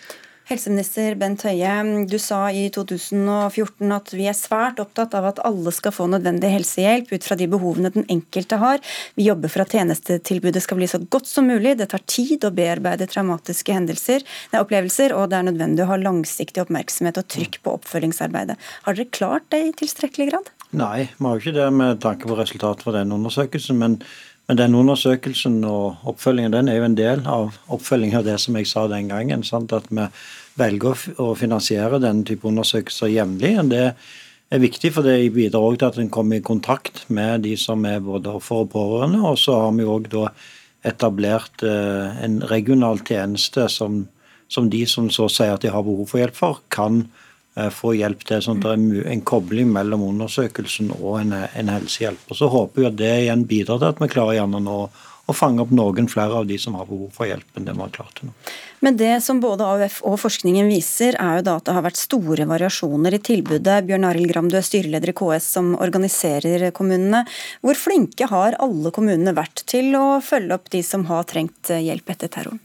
Helseminister Bent Høie, du sa i 2014 at vi er svært opptatt av at alle skal få nødvendig helsehjelp ut fra de behovene den enkelte har. Vi jobber for at tjenestetilbudet skal bli så godt som mulig. Det tar tid å bearbeide traumatiske hendelser, nei, opplevelser, og det er nødvendig å ha langsiktig oppmerksomhet og trykk på oppfølgingsarbeidet. Har dere klart det i tilstrekkelig grad? Nei, vi har jo ikke det med tanke på resultatet fra den undersøkelsen. men men den undersøkelsen og oppfølgingen den er jo en del av oppfølgingen av det som jeg sa den gangen. Sant? At vi velger å finansiere denne type undersøkelser jevnlig. Det er viktig, for det bidrar også til at en kommer i kontakt med de som er både offer og pårørende. Og så har vi òg etablert eh, en regional tjeneste som, som de som så sier at de har behov for hjelp for, kan Eh, få hjelp til. sånn at det er en kobling mellom undersøkelsen og en, en helsehjelp. Og Så håper vi at det igjen bidrar til at vi klarer gjerne nå å fange opp noen flere av de som har behov for hjelp enn det vi har klart til nå. Men det som både AUF og forskningen viser, er jo da at det har vært store variasjoner i tilbudet. Bjørn Arild Gram, du er styreleder i KS som organiserer kommunene. Hvor flinke har alle kommunene vært til å følge opp de som har trengt hjelp etter terroren?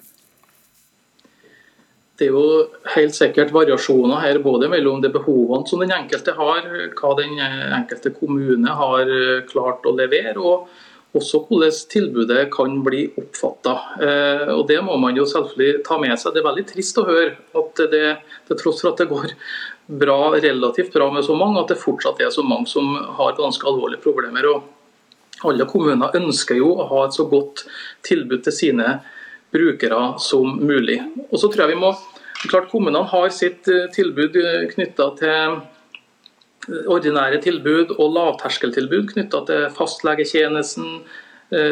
Det er jo helt sikkert variasjoner her både mellom de behovene som den enkelte har, hva den enkelte kommune har eh, klart å levere, og også hvordan tilbudet kan bli oppfatta. Eh, det må man jo selvfølgelig ta med seg. Det er veldig trist å høre at det, til tross for at det går bra, relativt bra med så mange, at det fortsatt er så mange som har ganske alvorlige problemer. Og alle kommuner ønsker jo å ha et så godt tilbud til sine brukere som mulig. Og så tror jeg vi må klart Kommunene har sitt eh, tilbud eh, knytta til eh, ordinære tilbud og lavterskeltilbud knytta til fastlegetjenesten,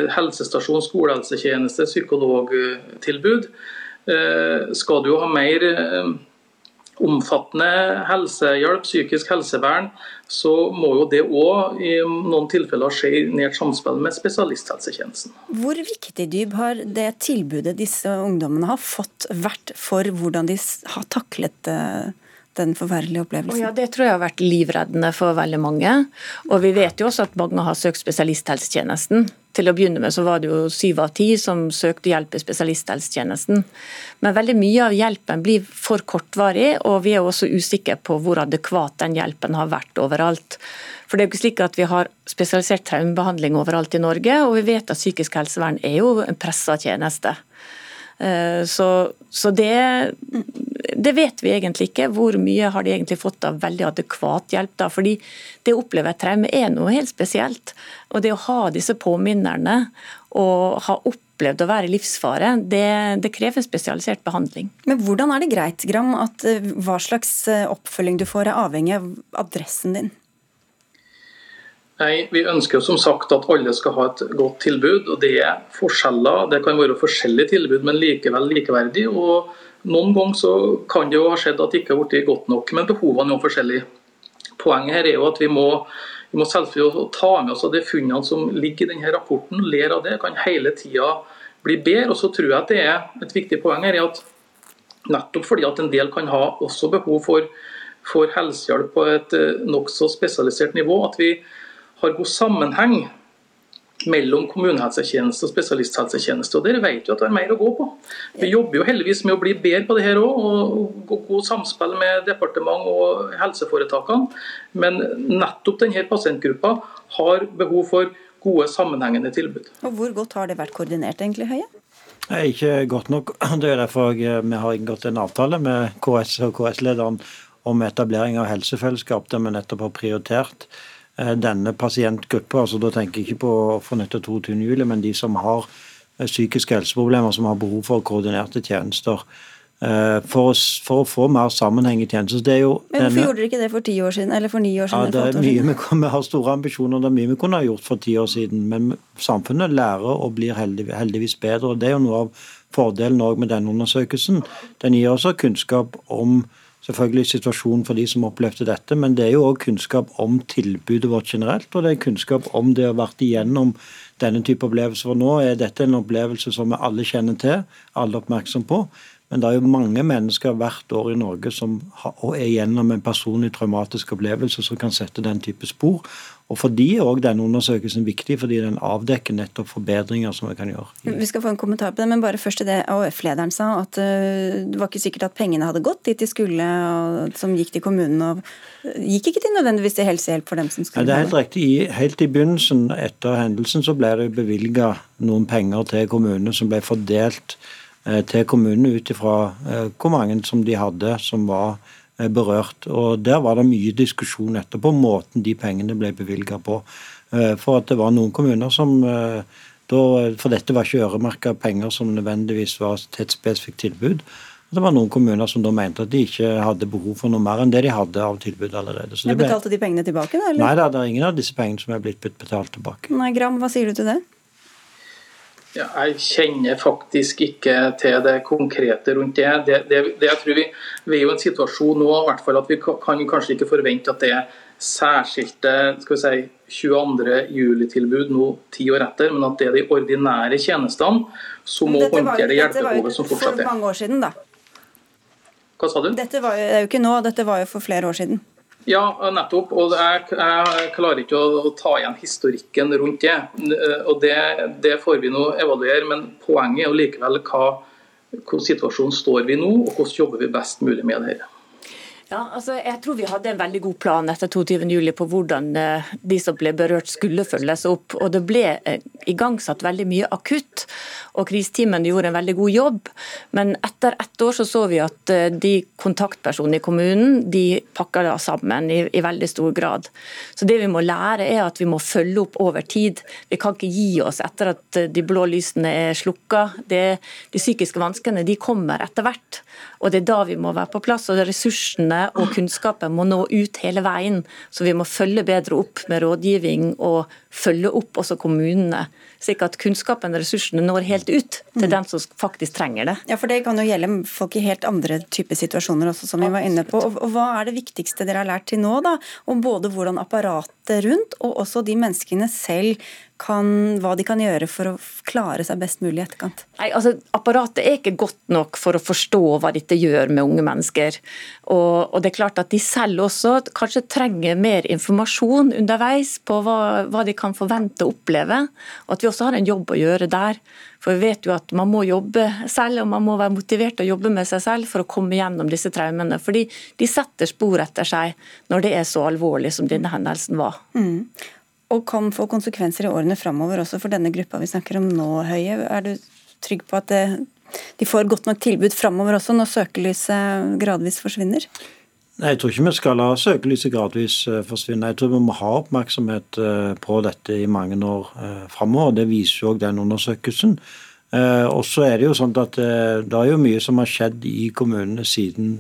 helsestasjon, skolehelsetjeneste, psykologtilbud. Skal du ha mer omfattende helsehjelp, psykisk helsevern, så må jo det òg i noen tilfeller skje i nært samspill med spesialisthelsetjenesten. Hvor viktig Dyb, har det tilbudet disse ungdommene har fått vært for hvordan de har taklet eh, den forferdelige opplevelsen? Ja, Det tror jeg har vært livreddende for veldig mange. Og vi vet jo også at mange har søkt spesialisthelsetjenesten. Til å begynne med så var det jo syv av ti som søkte hjelp i spesialisthelsetjenesten. Men veldig mye av hjelpen blir for kortvarig, og vi er også usikre på hvor adekvat den hjelpen har vært overalt. For det er jo ikke slik at Vi har spesialisert traumebehandling overalt i Norge, og vi vet at psykisk helsevern er jo en pressa tjeneste. Eh, så, så det, det, vet vi egentlig ikke. Hvor mye har de egentlig fått av veldig adekvat hjelp? da, fordi det å oppleve et traume er noe helt spesielt. Og det å ha disse påminnerne og ha opplevd å være i livsfare, det, det, krever spesialisert behandling. Men hvordan er det greit, Gram, at eh, hva slags eh, oppfølging du får er avhengig av adressen din? Nei, Vi ønsker jo som sagt at alle skal ha et godt tilbud. og Det er forskjeller. Det kan være forskjellige tilbud, men likevel likeverdig. og Noen ganger så kan det jo ha skjedd at det ikke har blitt godt nok, men behovene er jo forskjellige. Poenget her er jo at vi må, vi må selvfølgelig ta med oss de funnene som ligger i denne rapporten. Ler av det. Kan hele tida bli bedre. og så tror jeg at det er Et viktig poeng her er at nettopp fordi at en del kan ha også behov for, for helsehjelp på et eh, nokså spesialisert nivå, at vi har god sammenheng mellom kommunehelsetjeneste og spesialisthelsetjeneste. og Dere vet jo at det er mer å gå på. Vi jobber jo heldigvis med å bli bedre på det her òg, og god samspill med departement og helseforetakene. Men nettopp denne pasientgruppa har behov for gode, sammenhengende tilbud. Og Hvor godt har det vært koordinert, egentlig, Høie? Ikke godt nok. Det er derfor vi har inngått en avtale med KS og KS-lederen om etablering av helsefellesskap, der vi nettopp har prioritert eh, denne pasientgruppa. Altså, da tenker jeg ikke på ofrene etter 22. juli, men de som har eh, psykiske helseproblemer, som har behov for koordinerte tjenester. Eh, for å, for å, få mer sammenheng i tjenester. Men Hvorfor denne, gjorde dere ikke det for ti år siden? Eller for ni år siden? Ja, det er vi, vi, har store ambisjoner, det er mye vi kunne ha gjort for ti år siden. Men samfunnet lærer og blir heldig, heldigvis bedre. og Det er jo noe av fordelen med denne undersøkelsen. Den gir også kunnskap om selvfølgelig situasjonen for de som opplevde dette, men det er jo òg kunnskap om tilbudet vårt generelt. Og det er kunnskap om det å ha vært igjennom denne type opplevelser. For nå er dette en opplevelse som vi alle kjenner til, alle er oppmerksom på. Men det er jo mange mennesker hvert år i Norge som er igjennom en personlig traumatisk opplevelse som kan sette den type spor. Og For de er òg denne undersøkelsen viktig, fordi den avdekker nettopp forbedringer som vi kan gjøre. Vi skal få en kommentar på det, men bare først til det AUF-lederen sa, at uh, det var ikke sikkert at pengene hadde gått dit de skulle, som gikk til kommunen. og uh, Gikk ikke til nødvendigvis til helsehjelp for dem som skulle ja, Det er helt riktig. helt i begynnelsen etter hendelsen så ble det bevilga noen penger til kommunene som ble fordelt uh, til kommunene ut ifra hvor mange som de hadde som var Eh, berørt. Og Der var det mye diskusjon etterpå måten de pengene ble bevilga på. Eh, for at det var noen kommuner som eh, da, For dette var ikke øremerka penger som nødvendigvis var til et spesifikt tilbud. Det var noen kommuner som da mente at de ikke hadde behov for noe mer enn det de hadde av tilbud allerede. Så ble... Betalte de pengene tilbake? da? Eller? Nei, det er ingen av disse pengene som er blitt betalt tilbake. Nei, Gram, hva sier du til det? Ja, jeg kjenner faktisk ikke til det konkrete rundt det. det, det, det jeg tror vi, vi, er jo i en situasjon nå hvert fall, at vi kan kanskje ikke forvente at det er særskilte skal vi si, 22. juli-tilbud nå ti år etter, men at det er de ordinære tjenestene som må håndtere det hjelpebehovet som fortsatt er. Dette var jo for mange år siden, da. Hva sa du? Dette var jo, det er jo ikke nå, dette var jo for flere år siden. Ja, nettopp. Og jeg, jeg, klarer ikke å ta igjen historikken rundt det. Og det, det får vi nå evaluere, men poenget er jo likevel hva, hva situasjonen står vi nå, og hvordan jobber vi best mulig med det her. Ja, altså jeg tror vi hadde en veldig god plan etter 22.07 på hvordan eh, de som ble berørt skulle følges opp. og Det ble eh, igangsatt veldig mye akutt, og kriseteamene gjorde en veldig god jobb. Men etter ett år så, så vi at eh, de kontaktpersonene i kommunen de pakka sammen i, i, veldig stor grad. Så det vi må lære er at vi må følge opp over tid. Vi kan ikke gi oss etter at de blå lysene er slukka. De psykiske vanskene de kommer etter hvert. Og Det er da vi må være på plass. og Ressursene og kunnskapen må nå ut hele veien. Så vi må følge bedre opp med rådgivning og følge opp også kommunene. Slik at kunnskapen og ressursene når helt ut til mm. den som faktisk trenger det. Ja, for Det kan jo gjelde folk i helt andre typer situasjoner også, som vi var inne på. Og Hva er det viktigste dere har lært til nå, da? Om både hvordan apparatet rundt og også de menneskene selv kan, hva de kan gjøre for å klare seg best mulig i etterkant? Nei, altså Apparatet er ikke godt nok for å forstå hva dette gjør med unge mennesker. Og, og det er klart at De selv også kanskje trenger mer informasjon underveis på hva, hva, de kan forvente å oppleve. Og at vi også har en jobb å gjøre der. For vi vet jo at man må jobbe selv, og man må være motivert å jobbe med seg selv for å komme gjennom disse traumene. Fordi de setter spor etter seg når det er så alvorlig som denne hendelsen var. Mm og kan få konsekvenser i årene framover også for denne gruppa vi snakker om nå, Høie. Er du trygg på at det, de får godt nok tilbud framover også, når søkelyset gradvis forsvinner? Nei, Jeg tror ikke vi skal la søkelyset gradvis eh, forsvinne. Jeg tror vi må ha oppmerksomhet eh, på dette i mange år eh, framover. Det viser jo òg den undersøkelsen. Og så er det jo sånn at det er jo mye som har skjedd i kommunene siden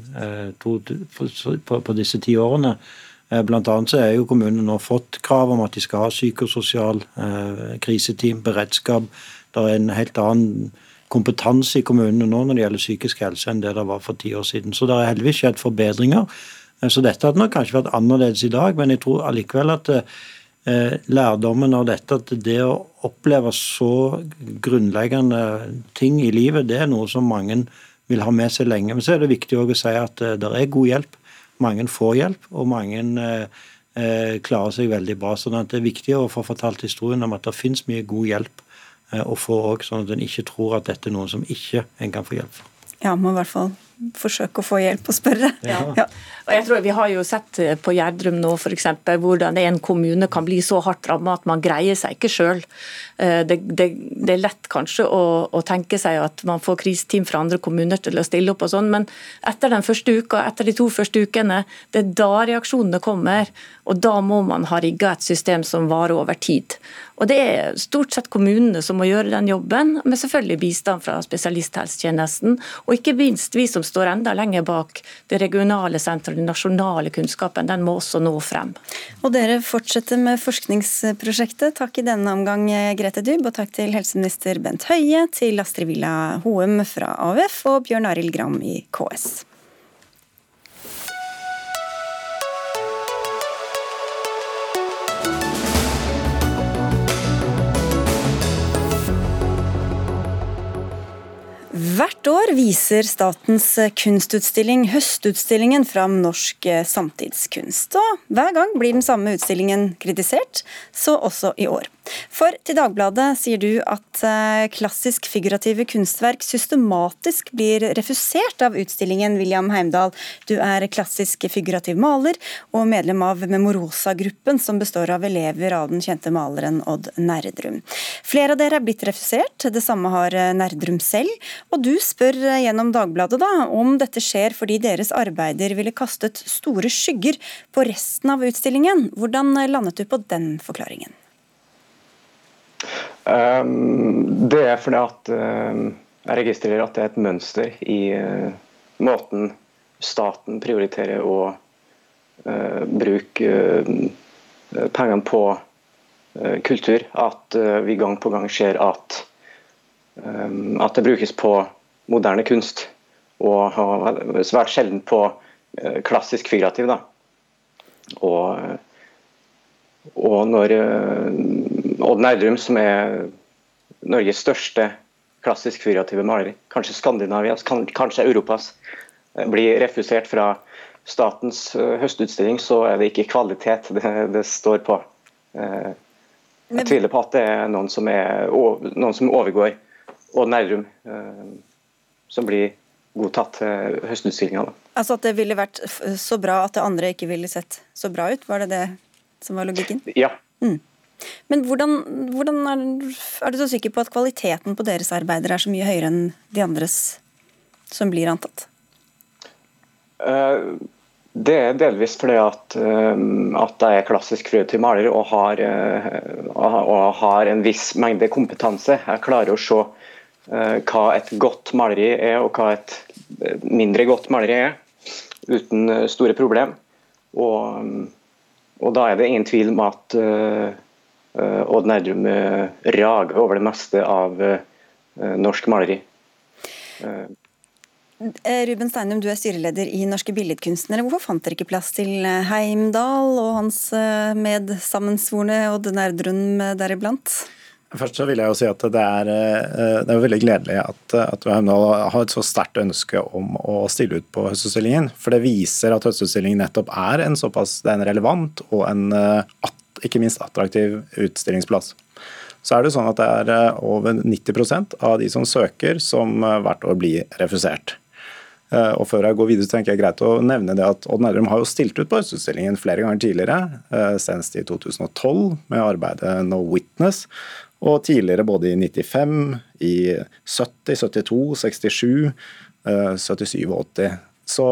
på disse ti årene. Blant annet så er jo kommunene nå fått krav om at de skal ha psykososial kriseteam, beredskap. Det er en helt annen kompetanse i kommunene nå når det gjelder psykisk helse enn det det var for ti år siden. Så det har heldigvis skjedd forbedringer. Eh, så dette hadde nok kanskje vært annerledes i dag, men jeg tror allikevel at eh, lærdommen av dette, at det å oppleve så grunnleggende ting i livet, det er noe som mange vil ha med seg lenge. Men så er det viktig å si at eh, det er god hjelp mange får hjelp, og mange klarer seg veldig bra. sånn Det er viktig å få fortalt historien om at det finnes mye god hjelp eh, å få òg, sånn at en ikke tror at dette er noen som ikke en kan få hjelp for. Ja, må i hvert fall forsøke å få hjelp og spørre. Ja. Ja. Og jeg tror Vi har jo sett eh, på Gjerdrum nå for eksempel, hvordan en kommune kan bli så hardt rammet at man greier seg ikke sjøl. Det, det, det, er lett kanskje å, å, tenke seg at man får kriseteam fra andre kommuner til å stille opp, og sånn, men etter den første uka, etter de to første ukene, det er da reaksjonene kommer. og Da må man ha rigga et system som varer over tid. Og Det er stort sett kommunene som må gjøre den jobben, med selvfølgelig bistand fra spesialisthelsetjenesten. Og ikke minst vi som står enda lenger bak det regionale senteret, den nasjonale kunnskapen. Den må også nå frem. Og dere fortsetter med forskningsprosjektet. Takk i denne omgang, Grete Dyb, og takk til helseminister Bent Høie, til Astrid Villa Hoem fra AUF og Bjørn Arild Gram i KS. Hvert år viser Statens kunstutstilling Høstutstillingen fram norsk samtidskunst. Og hver gang blir den samme utstillingen kritisert, så også i år. For til Dagbladet sier du at eh, klassisk figurative kunstverk systematisk blir refusert av utstillingen William Heimdal. Du er klassisk figurativ maler og medlem av Memorosa-gruppen, som består av elever av den kjente maleren Odd Nerdrum. Flere av dere er blitt refusert, det samme har eh, Nerdrum selv. Og du spør eh, gjennom Dagbladet da, om dette skjer fordi deres arbeider ville kastet store skygger på resten av utstillingen. Hvordan landet du på den forklaringen? Um, det er fordi at um, jeg registrerer at det er et mønster i uh, måten staten prioriterer å uh, bruke uh, pengene på kultur. At vi gang på gang ser at, um, at det brukes på moderne kunst. Og svært sjelden på klassisk figurativ. Da. Og, og når Odd Nerdrum, som er Norges største klassisk figurative maler, kanskje Skandinavias, kanskje Europas, eh, blir refusert fra statens eh, høstutstilling, så er det ikke kvalitet det, det står på. Eh, jeg tviler på at det er noen som, er, noen som overgår Odd Nerdrum, som blir godtatt til høstutstillinga. Altså at det ville vært så bra at det andre ikke ville sett så bra ut? Var det det som var logikken? Ja. Mm. Men hvordan, hvordan er, er, du så sikker på at kvaliteten på deres arbeider er så mye høyere enn de andres som blir antatt? Uh, det er delvis fordi at, uh, at jeg er klassisk kreativ maler og har, uh, og har, en viss mengde kompetanse. Jeg klarer å se hva et godt maleri er og hva et mindre godt maleri er, uten store problem. Og, og da er det ingen tvil om at Eh, Odd Nerdrum eh, rager over det meste av eh, norsk maleri. Ruben Steinum, du er styreleder i Norske Billedkunstnere. Hvorfor fant dere ikke plass til Heimdal og hans medsammensvorne Odd Nerdrum deriblant? Først så vil jeg jo si at Det er, det er veldig gledelig at, at Heimdal har et så sterkt ønske om å stille ut på Høstutstillingen. For det viser at Høstutstillingen nettopp er en såpass det er en relevant og en ikke minst attraktiv utstillingsplass. Så er det sånn at det er eh, over 90% av de som søker, som eh, hvert år blir refusert. Eh, og Før jeg går videre, så tenker jeg greit å nevne det at Odd Nerdrum har jo stilt ut på Østutstillingen flere ganger tidligere, senest i 2012 med arbeidet No Witness, og tidligere både i 95, i 70, 72, 67, 77 og 80. Så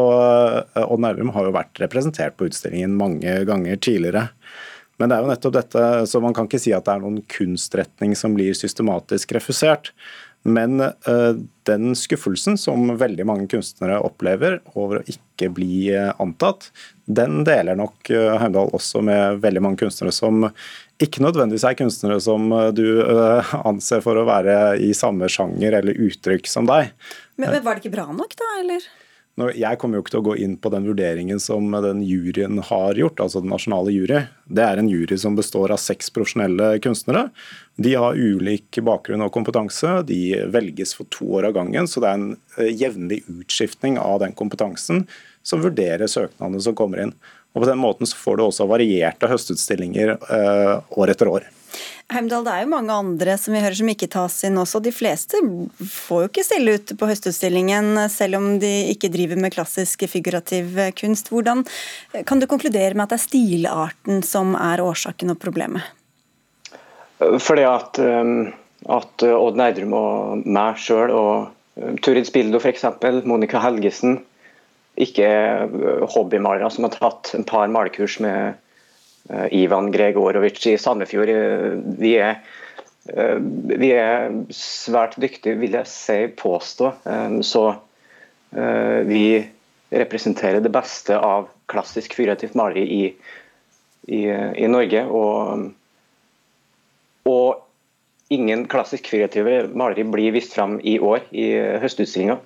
Odd Nerdrum har jo vært representert på utstillingen mange ganger tidligere. Men det er jo nettopp dette, så man kan ikke si at det er noen kunstretning som blir systematisk refusert. Men uh, den skuffelsen som veldig mange kunstnere opplever over å ikke bli uh, antatt, den deler nok uh, Heimdal også med veldig mange kunstnere som ikke nødvendigvis er kunstnere som du anser for å være i samme sjanger eller uttrykk som deg. Men, men Var det ikke bra nok, da? eller? Jeg kommer jo ikke til å gå inn på den vurderingen som den juryen har gjort, altså den nasjonale jury. Det er en jury som består av seks profesjonelle kunstnere. De har ulik bakgrunn og kompetanse. De velges for to år av gangen, så det er en eh, jevnlig utskiftning av den kompetansen som vurderer søknadene som kommer inn. Og På den måten så får du også varierte høstutstillinger år etter år. Heimdal, det er jo mange andre som vi hører som ikke tas inn også. De fleste får jo ikke stille ut på Høstutstillingen, selv om de ikke driver med klassisk figurativ kunst. Hvordan kan du konkludere med at det er stilarten som er årsaken og problemet? Fordi at, um, at Odd Nerdrum og meg sjøl og um, Turid Spildo f.eks., Monica Helgesen, ikke hobbymalere som har tatt en par malekurs med Ivan Gregorovic i Sandefjord. Eh, vi er, eh, vi er svært dyktige, vil jeg si, påstå. Så vi representerer det beste av klassisk figurativt maleri i, i, i Norge. Og, og ingen klassisk figurative maleri blir vist fram i år i høstutstillinga.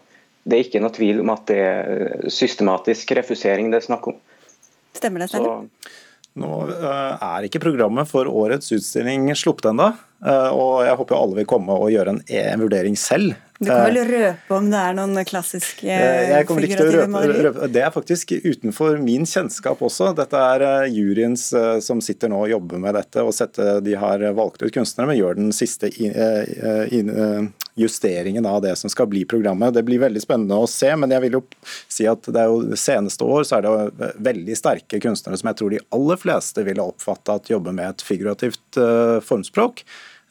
Det er ikke noe tvil om at det er systematisk refusering det er snakk om. Stemmer det, Steiner? Nå eh, er ikke programmet for årets utstilling sluppet ennå. Eh, og jeg håper alle vil komme og gjøre en, e vurdering selv. Du kan vel eh, røpe om det er noen klassiske jeg kommer ikke til å røpe, røpe, Det er faktisk utenfor min kjennskap også. Dette er juryens som sitter nå og jobber med dette. og setter, De har valgt ut kunstnere, men gjør den siste in, in, justeringen av det som skal bli programmet. Det blir veldig spennende å se, men jeg vil jo si at det er jo seneste år så er det veldig sterke kunstnere som jeg tror de aller fleste ville oppfatte at jobber med et figurativt uh, formspråk.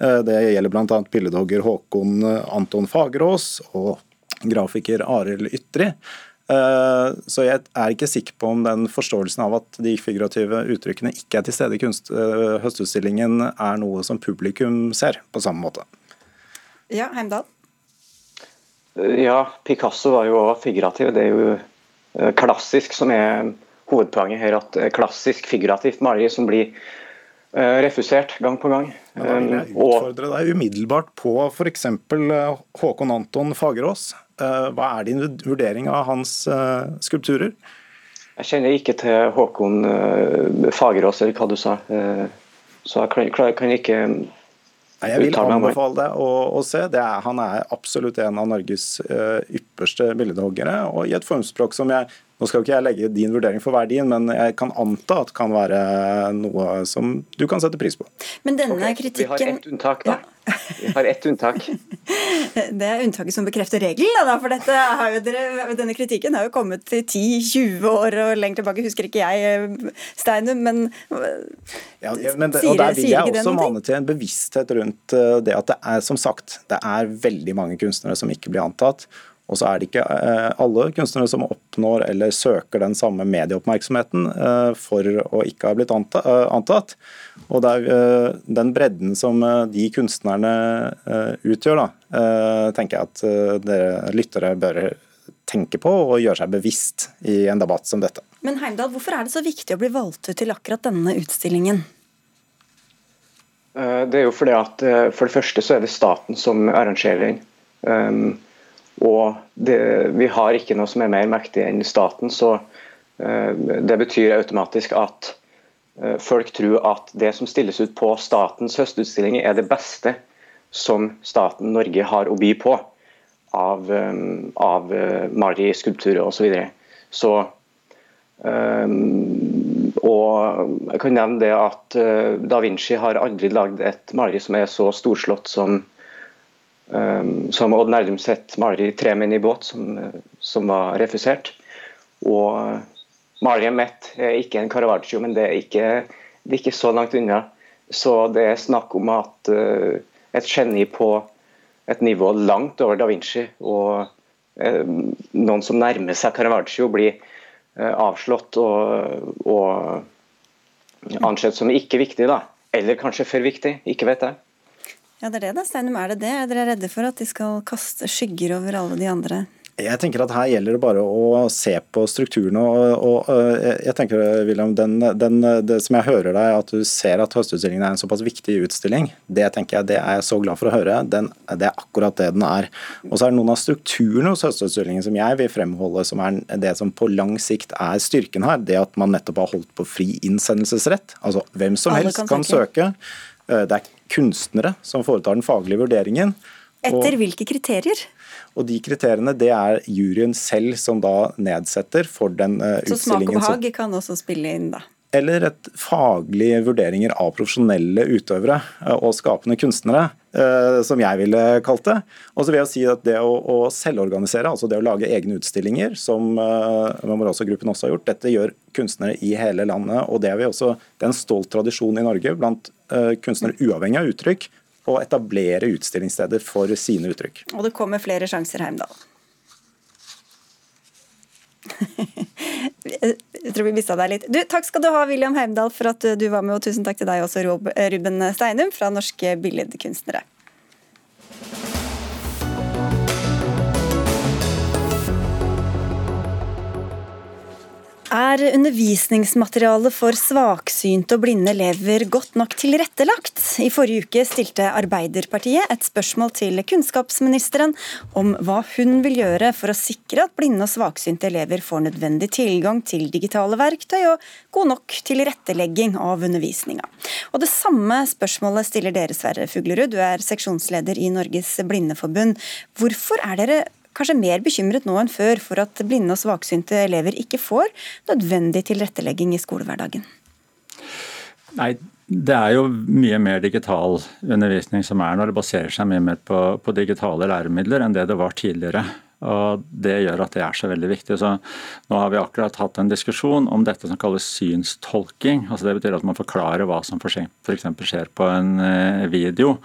Uh, det gjelder bl.a. billedhogger Håkon eh, Anton Fagerås og grafiker Arild Ytri. Så jeg er ikke sikker på om den forståelsen av at de figurative uttrykkene ikke er til stede i kunst, høstutstillingen, er noe som publikum ser på samme måte. Ja, Heimdal? Ja, Picasso var jo også figurativ. Det er jo eh, klassisk som er hovedpoenget her. At klassisk figurativt maleri som blir eh, refusert gang på gang. Ja, da vil jeg utfordre deg umiddelbart på f.eks. Eh, Håkon Anton Fagerås. Hva er din vurdering av hans skulpturer? Jeg kjenner ikke til Håkon Fagerås, eller hva du sa. Så jeg kan ikke Nei, jeg vil anbefale deg å, å se. Er, han er absolutt en av Norges uh, ypperste billedhoggere. Og i et formspråk som jeg Nå skal ikke jeg legge din vurdering for hver din, men jeg kan anta at det kan være noe som du kan sette pris på. Men denne okay, kritikken... Vi har ett unntak, da. Ja. Vi har ett unntak. Det er unntaket som bekrefter regelen, for dette, denne kritikken har jo kommet til 10-20 år og lenger tilbake, husker ikke jeg, Steinum, men, ja, men det, og Der vil jeg også mane til en bevissthet rundt eh, det at det er som sagt, det er veldig mange kunstnere som ikke blir antatt. Og så er det ikke eh, alle kunstnere som oppnår eller søker den samme medieoppmerksomheten eh, for å ikke ha blitt antatt. Og det er den bredden som de kunstnerne utgjør, da, tenker jeg at dere lyttere bør tenke på og gjøre seg bevisst i en debatt som dette. Men Heimdal, hvorfor er det så viktig å bli valgt ut til akkurat denne utstillingen? Det er jo fordi at For det første så er det staten som arrangerer den. Og det, vi har ikke noe som er mer mektig enn staten, så uh, det betyr automatisk at uh, folk tror at det som stilles ut på statens høstutstillinger er det beste som staten Norge har å by på av, um, av maleri, skulpturer osv. Så, videre. så um, og jeg kan nevne det at Da Vinci har aldri lagd et maleri som er så storslått som som Odd Nerdum sett maleri 'Tre menn i båt', som, som var refusert. Og maleriet mitt er ikke en Caravaggio, men det er ikke, det er ikke så langt unna. Så det er snakk om at uh, et geni på et nivå langt over da Vinci og uh, noen som nærmer seg Caravaggio, blir uh, avslått og, og ansett som ikke viktig, da. Eller kanskje for viktig, ikke vet jeg. Ja, det er det da, Steinum. Er det det? Er dere redde for at de skal kaste skygger over alle de andre? Jeg tenker at Her gjelder det bare å se på strukturene. og, og jeg tenker, William, den, den, Det som jeg hører deg, at du ser at Høstutstillingen er en såpass viktig utstilling, det tenker jeg, det er jeg så glad for å høre. Den, det er akkurat det den er. Og så er det noen av strukturene hos Høstutstillingen som jeg vil fremholde som er det som på lang sikt er styrken her. Det at man nettopp har holdt på fri innsendelsesrett. Altså hvem som helst kan, kan søke. Eh, det er kunstnere som foretar den faglige vurderingen. Etter hvilke kriterier? Og De kriteriene det er juryen selv som da nedsetter for den uh, Så smak og behag kan også spille inn, da? eller et faglige vurderinger av profesjonelle utøvere uh, og skapende kunstnere, eh, som jeg ville kalt det. Og så vil jeg si at Det å, å selvorganisere, altså det å lage egne utstillinger, som uh, Memorosa-gruppen også har gjort, dette gjør kunstnere i hele landet. og Det er, vi også, det er en stolt tradisjon i Norge blant eh, kunstnere, uavhengig av uttrykk, å etablere utstillingssteder for sine uttrykk. Og det kommer flere sjanser, Heimdal. Jeg tror vi mista deg litt. Du, takk skal du ha, William Heimdal, for at du var med, og tusen takk til deg også, Rob- Ruben Steinum fra Norske Billedkunstnere. Er undervisningsmaterialet for svaksynte og blinde elever godt nok tilrettelagt? I forrige uke stilte Arbeiderpartiet et spørsmål til kunnskapsministeren om hva hun vil gjøre for å sikre at blinde og svaksynte elever får nødvendig tilgang til digitale verktøy og god nok tilrettelegging av undervisninga. Og Det samme spørsmålet stiller dere, Sverre Fuglerud. Du er seksjonsleder i Norges Blindeforbund. Hvorfor er dere kanskje mer bekymret nå enn før for at blinde og svaksynte elever ikke får nødvendig tilrettelegging i skolehverdagen? Nei, det er jo mye mer digital undervisning som er når det baserer seg mye mer på, på digitale læremidler enn det det var tidligere. Og Det gjør at det er så veldig viktig. Så nå har vi akkurat hatt en diskusjon om dette som kalles synstolking. Altså Det betyr at man forklarer hva som f.eks. skjer på en eh, video.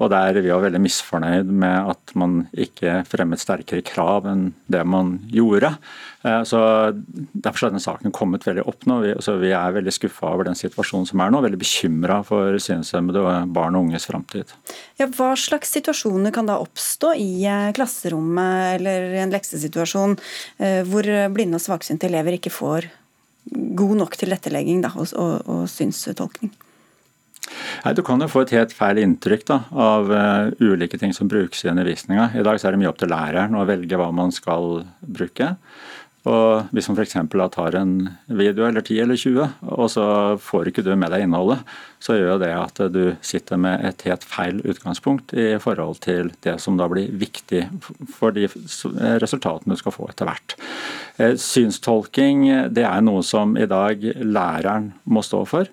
Og Der vi var veldig misfornøyd med at man ikke fremmet sterkere krav enn det man gjorde. Eh, så Derfor har denne saken kommet veldig opp nå. Vi, så vi er veldig skuffa over den situasjonen som er nå. Veldig bekymra for synshemmede og barn og unges framtid. Ja, hva slags situasjoner kan da oppstå i eh, klasserommet eller i en leksesituasjon eh, hvor blinde og svaksynte elever ikke får god nok tilrettelegging da, og, og, og synstolkning? Nei, Du kan jo få et helt feil inntrykk da, av uh, ulike ting som brukes i undervisninga. I dag så er det mye opp til læreren å velge hva man skal bruke. Og Hvis man f.eks. tar en video eller 10 eller 20, og så får ikke du med deg innholdet, så gjør det at du sitter med et helt feil utgangspunkt i forhold til det som da blir viktig for de resultatene du skal få etter hvert. Eh, Synstolking det er noe som i dag læreren må stå for.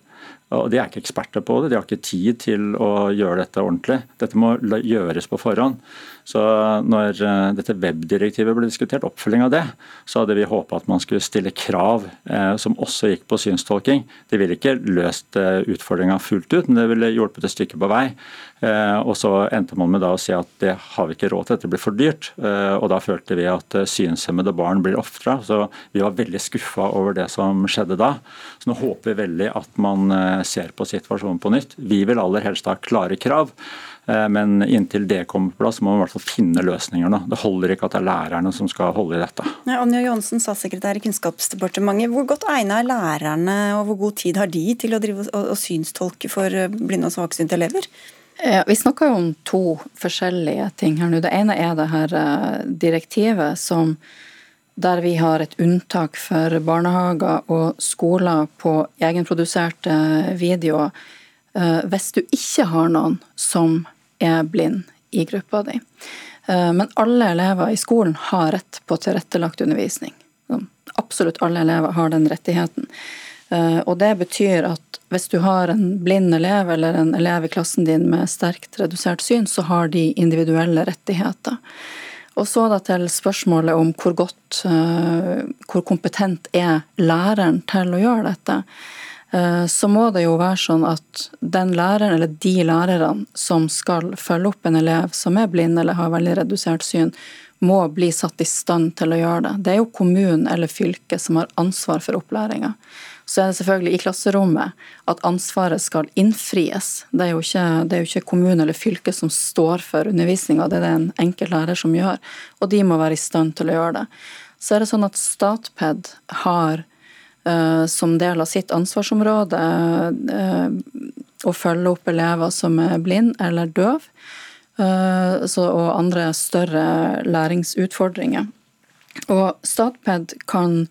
Og De er ikke eksperter på det, de har ikke tid til å gjøre dette ordentlig. Dette må gjøres på forhånd. Så når eh, dette webdirektivet ble diskutert, oppfølging av det, så hadde vi håpa at man skulle stille krav eh, som også gikk på synstolking. Det ville ikke løst eh, utfordringa fullt ut, men det ville hjulpet et stykke på vei. Og så endte man med da å si at det har vi ikke råd til, dette blir for dyrt. Og da følte vi at synshemmede barn blir ofra. Så vi var veldig skuffa over det som skjedde da. Så nå håper vi veldig at man ser på situasjonen på nytt. Vi vil aller helst ha klare krav. Eh, Men inntil det kommer på plass, må man i hvert fall finne løsninger nå. Det holder ikke at det er lærerne som skal holde i dette. Ja, Anja Johansen, statssekretær i Kunnskapsdepartementet. Hvor godt egnet er lærerne, og hvor god tid har de til å drive og, synstolke for eh, blinde og svaksynte elever? Vi snakker jo om to forskjellige ting her nå. Det ene er det her eh, direktivet som der vi har et unntak for barnehager og skoler på egenproduserte videoer eh, hvis du ikke har noen som er blind i gruppa di. Eh, Men alle elever i skolen har rett på tilrettelagt undervisning. Sånn, Absolutt alle elever har den rettigheten. Eh, Og det betyr at hvis du har en blind elev eller en elev i klassen din med sterkt redusert syn, så har de individuelle rettigheter. Og så da til spørsmålet om hvor godt, eh, hvor kompetent er læreren til å gjøre dette. Eh, Så må det jo være sånn at den læreren, eller de lærerne som skal følge opp en elev som er blind eller har veldig redusert syn, må bli satt i stand til å gjøre det. Det er jo kommunen eller fylket som har ansvar for opplæringa. Så er det selvfølgelig i klasserommet at ansvaret skal innfries. Det er jo ikke, det jo ikke kommunen eller fylke som står for undervisninga, det er det en enkelt lærer som gjør. Og de må være i stand til å gjøre det. Så er det sånn at Statped har som del av sitt ansvarsområde eh, å følge opp elever som er blind eller døv, eh, og andre større læringsutfordringer. Og Statped kan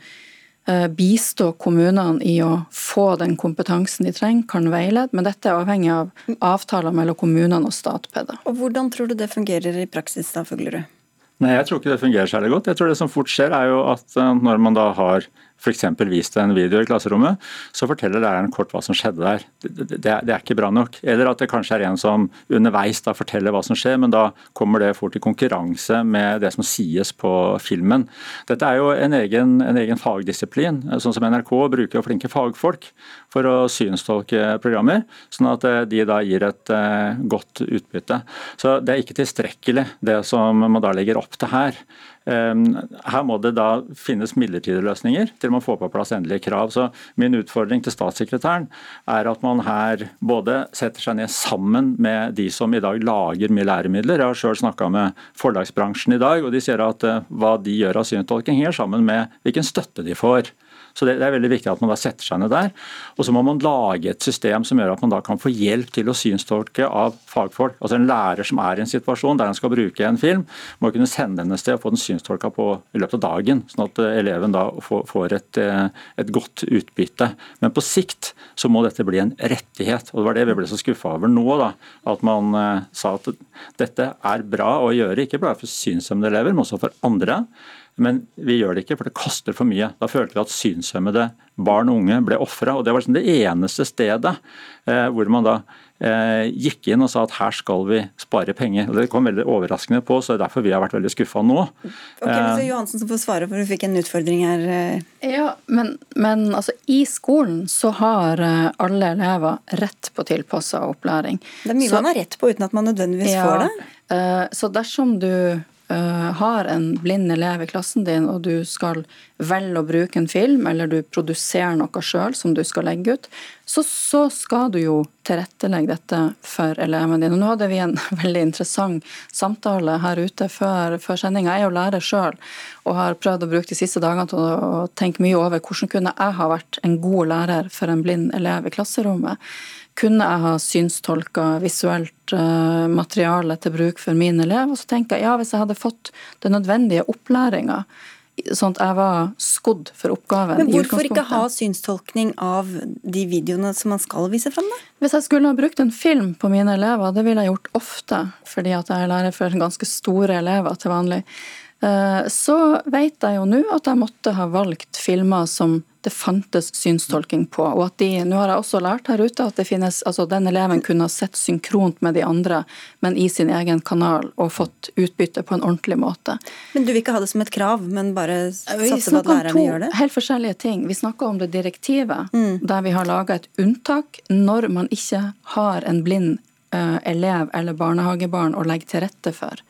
eh, bistå kommunene i å få den kompetansen de trenger, kan veilede, men dette er avhengig av avtaler mellom kommunene og Statped. Og Hvordan tror du det fungerer i praksis, da, Fuglerud? Nei, Jeg tror ikke det fungerer særlig godt. Jeg tror Det som fort skjer, er jo at eh, når man da har f.eks. vist en video i klasserommet, så forteller læreren kort hva som skjedde der. Det, det, det, er ikke bra nok. Eller at det kanskje er en som underveis da forteller hva som skjer, men da kommer det fort i konkurranse med det som sies på filmen. Dette er jo en egen, en egen fagdisiplin. Sånn som NRK bruker jo flinke fagfolk for å synstolke programmer, sånn at eh, de da gir et uh, godt utbytte. Så det er ikke tilstrekkelig det som man da legger opp til her. Ehm, her må det da finnes midlertidige løsninger til man får på plass endelige krav. Så Min utfordring til statssekretæren er at man her både setter seg ned sammen med de som i dag lager mye læremidler. Jeg har selv snakka med forlagsbransjen i dag, og de sier at eh, hva de gjør av synstolking henger sammen med hvilken støtte de får. Så det, er veldig viktig at man da setter seg ned der. Og så må man lage et system som gjør at man da kan få hjelp til å synstolke av fagfolk. Altså En lærer som er i en situasjon der han skal bruke en film, må kunne sende den et sted og få den synstolka på i løpet av dagen, sånn at eh, eleven da får et, eh, et godt utbytte. Men på sikt så må dette bli en rettighet. og Det var det vi ble så skuffa over nå. da, At man uh, sa at dette er bra å gjøre, ikke bare for synshemmede elever, men også for andre. Men vi gjør det ikke, for det koster for mye. Da følte vi at synshemmede barn og unge ble ofra. Det var liksom det eneste stedet eh, hvor man da eh, gikk inn og sa at her skal vi spare penger. Og Det kom veldig overraskende på, så det er derfor vi har vært veldig skuffa nå. Ok, så eh, Johansen som får svare, for du fikk en utfordring her. Eh. Ja, men, men altså, i skolen så har eh, alle elever rett på tilpassa opplæring. Det er mye så, man har rett på uten at man nødvendigvis ja, får det. Så dersom du har en blind elev i klassen din, og du skal velge å bruke en film, eller du produserer noe sjøl som du skal legge ut, så, så, skal du jo tilrettelegge dette for eleven din. Og nå hadde vi en veldig interessant samtale her ute før, før sendinga. Jeg er jo lærer sjøl og har prøvd å bruke de siste dagene til å tenke mye over hvordan kunne jeg ha vært en god lærer for en blind elev i klasserommet. Kunne jeg ha synstolka visuelt uh, materiale til bruk for min elev? Og så tenker jeg ja, hvis jeg hadde fått den nødvendige opplæringa, sånn at jeg var skodd for oppgaven. Men hvorfor ikke ha synstolkning av de videoene som man skal vise fram, da? Hvis jeg skulle ha brukt en film på mine elever, det ville jeg gjort ofte, fordi at jeg er lærer for ganske store elever til vanlig. Eh, så vet jeg jo nå at jeg måtte ha valgt filmer som det fantes synstolking på. Og at de, nå har jeg også lært her ute at det finnes, altså den eleven kunne ha sett synkront med de andre, men i sin egen kanal, og fått utbytte på en ordentlig måte. Men du vil ikke ha det som et krav, men bare satse på at lærerne gjør det? Helt forskjellige ting. Vi snakker om det direktivet, mm. der vi har laga et unntak når man ikke har en blind uh, elev eller barnehagebarn å legge til rette for.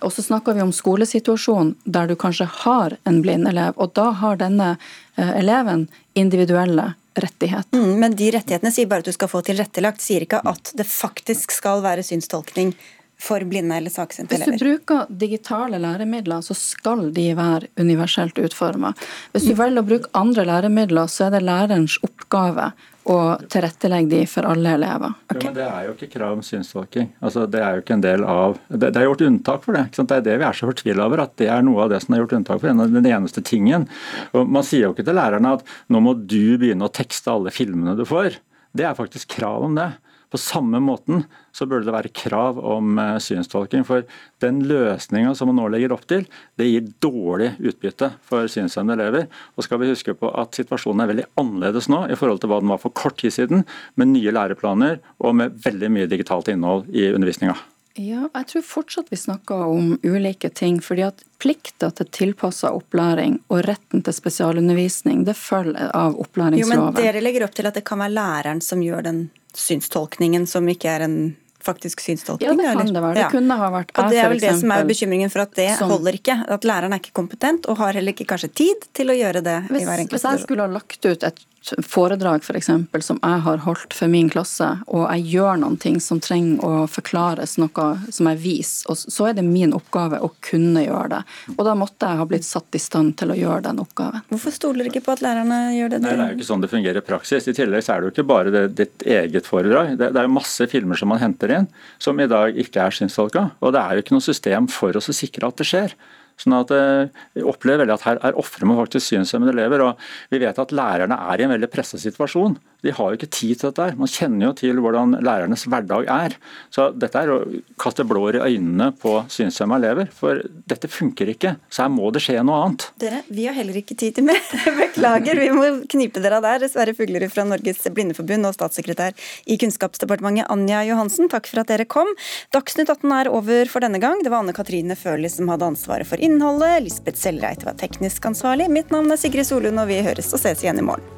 Og så snakker vi om skolesituasjonen der du kanskje har en blind elev, og da har denne eh, eleven individuelle rettigheter. Mm, men de rettighetene sier bare at du skal få tilrettelagt, sier ikke at det faktisk skal være synstolkning for blinde eller svaksynte elever. Hvis du bruker digitale læremidler, så skal de være universelt utforma. Hvis du velger å bruke andre læremidler, så er det lærerens oppgave og tilrettelegge de for alle elever. Okay. Jo, men Det er jo ikke krav om synstolking. Altså, det er jo ikke en del av Det, det er gjort unntak for det. Det er det vi er så fortvila over. At det er noe av det som er gjort unntak for. Den eneste tingen. Og Man sier jo ikke til lærerne at nå må du begynne å tekste alle filmene du får. Det er faktisk krav om det. På samme måten så burde det være krav om eh, synstolking. For den løsninga som man nå legger opp til, det gir dårlig utbytte for synshemmede elever. Og skal vi huske på at situasjonen er veldig annerledes nå i forhold til hva den var for kort tid siden, med nye læreplaner og med veldig mye digitalt innhold i undervisninga. Ja, jeg tror fortsatt vi snakker om ulike ting. fordi at plikta til tilpassa opplæring og retten til spesialundervisning det følger av opplæringsloven. Jo, men Dere legger opp til at det kan være læreren som gjør den synstolkningen som ikke er en faktisk synstolkning? Ja, det kan det være. Det kunne ha vært Og Det er vel det som er bekymringen for at det som, holder ikke. At læreren er ikke kompetent og har heller ikke kanskje tid til å gjøre det. Hvis, hvis jeg skulle ha lagt ut et foredrag for eksempel, som jeg har holdt for min klasse, og jeg gjør noen ting som trenger å forklares, noe som jeg viser, så er det min oppgave å kunne gjøre det. Og da måtte jeg ha blitt satt i stand til å gjøre den oppgaven. Hvorfor stoler dere ikke på at lærerne gjør det? Nei, Det er jo ikke sånn det fungerer i praksis. I tillegg så er det jo ikke bare det, ditt eget foredrag. Det, det er jo masse filmer som man henter inn, som i dag ikke er synstolka. Og det er jo ikke noe system for oss å sikre at det skjer. Sånn at eh, Jeg opplever veldig at her er ofre med faktisk synshemmede elever. og Vi vet at lærerne er i en veldig presset situasjon. De har jo ikke tid til dette. her. Man kjenner jo til hvordan lærernes hverdag er. Så dette er å kaste blår i øynene på synshemma elever. For dette funker ikke. Så her må det skje noe annet. Dere, vi har heller ikke tid til mer. Beklager, vi må knipe dere av der. Sverre Fuglerud fra Norges Blindeforbund og statssekretær i Kunnskapsdepartementet Anja Johansen, takk for at dere kom. Dagsnytt 18 er over for denne gang. Det var Anne Katrine Førli som hadde ansvaret for innholdet. Lisbeth Sellreit var teknisk ansvarlig. Mitt navn er Sigrid Solund, og vi høres og ses igjen i morgen.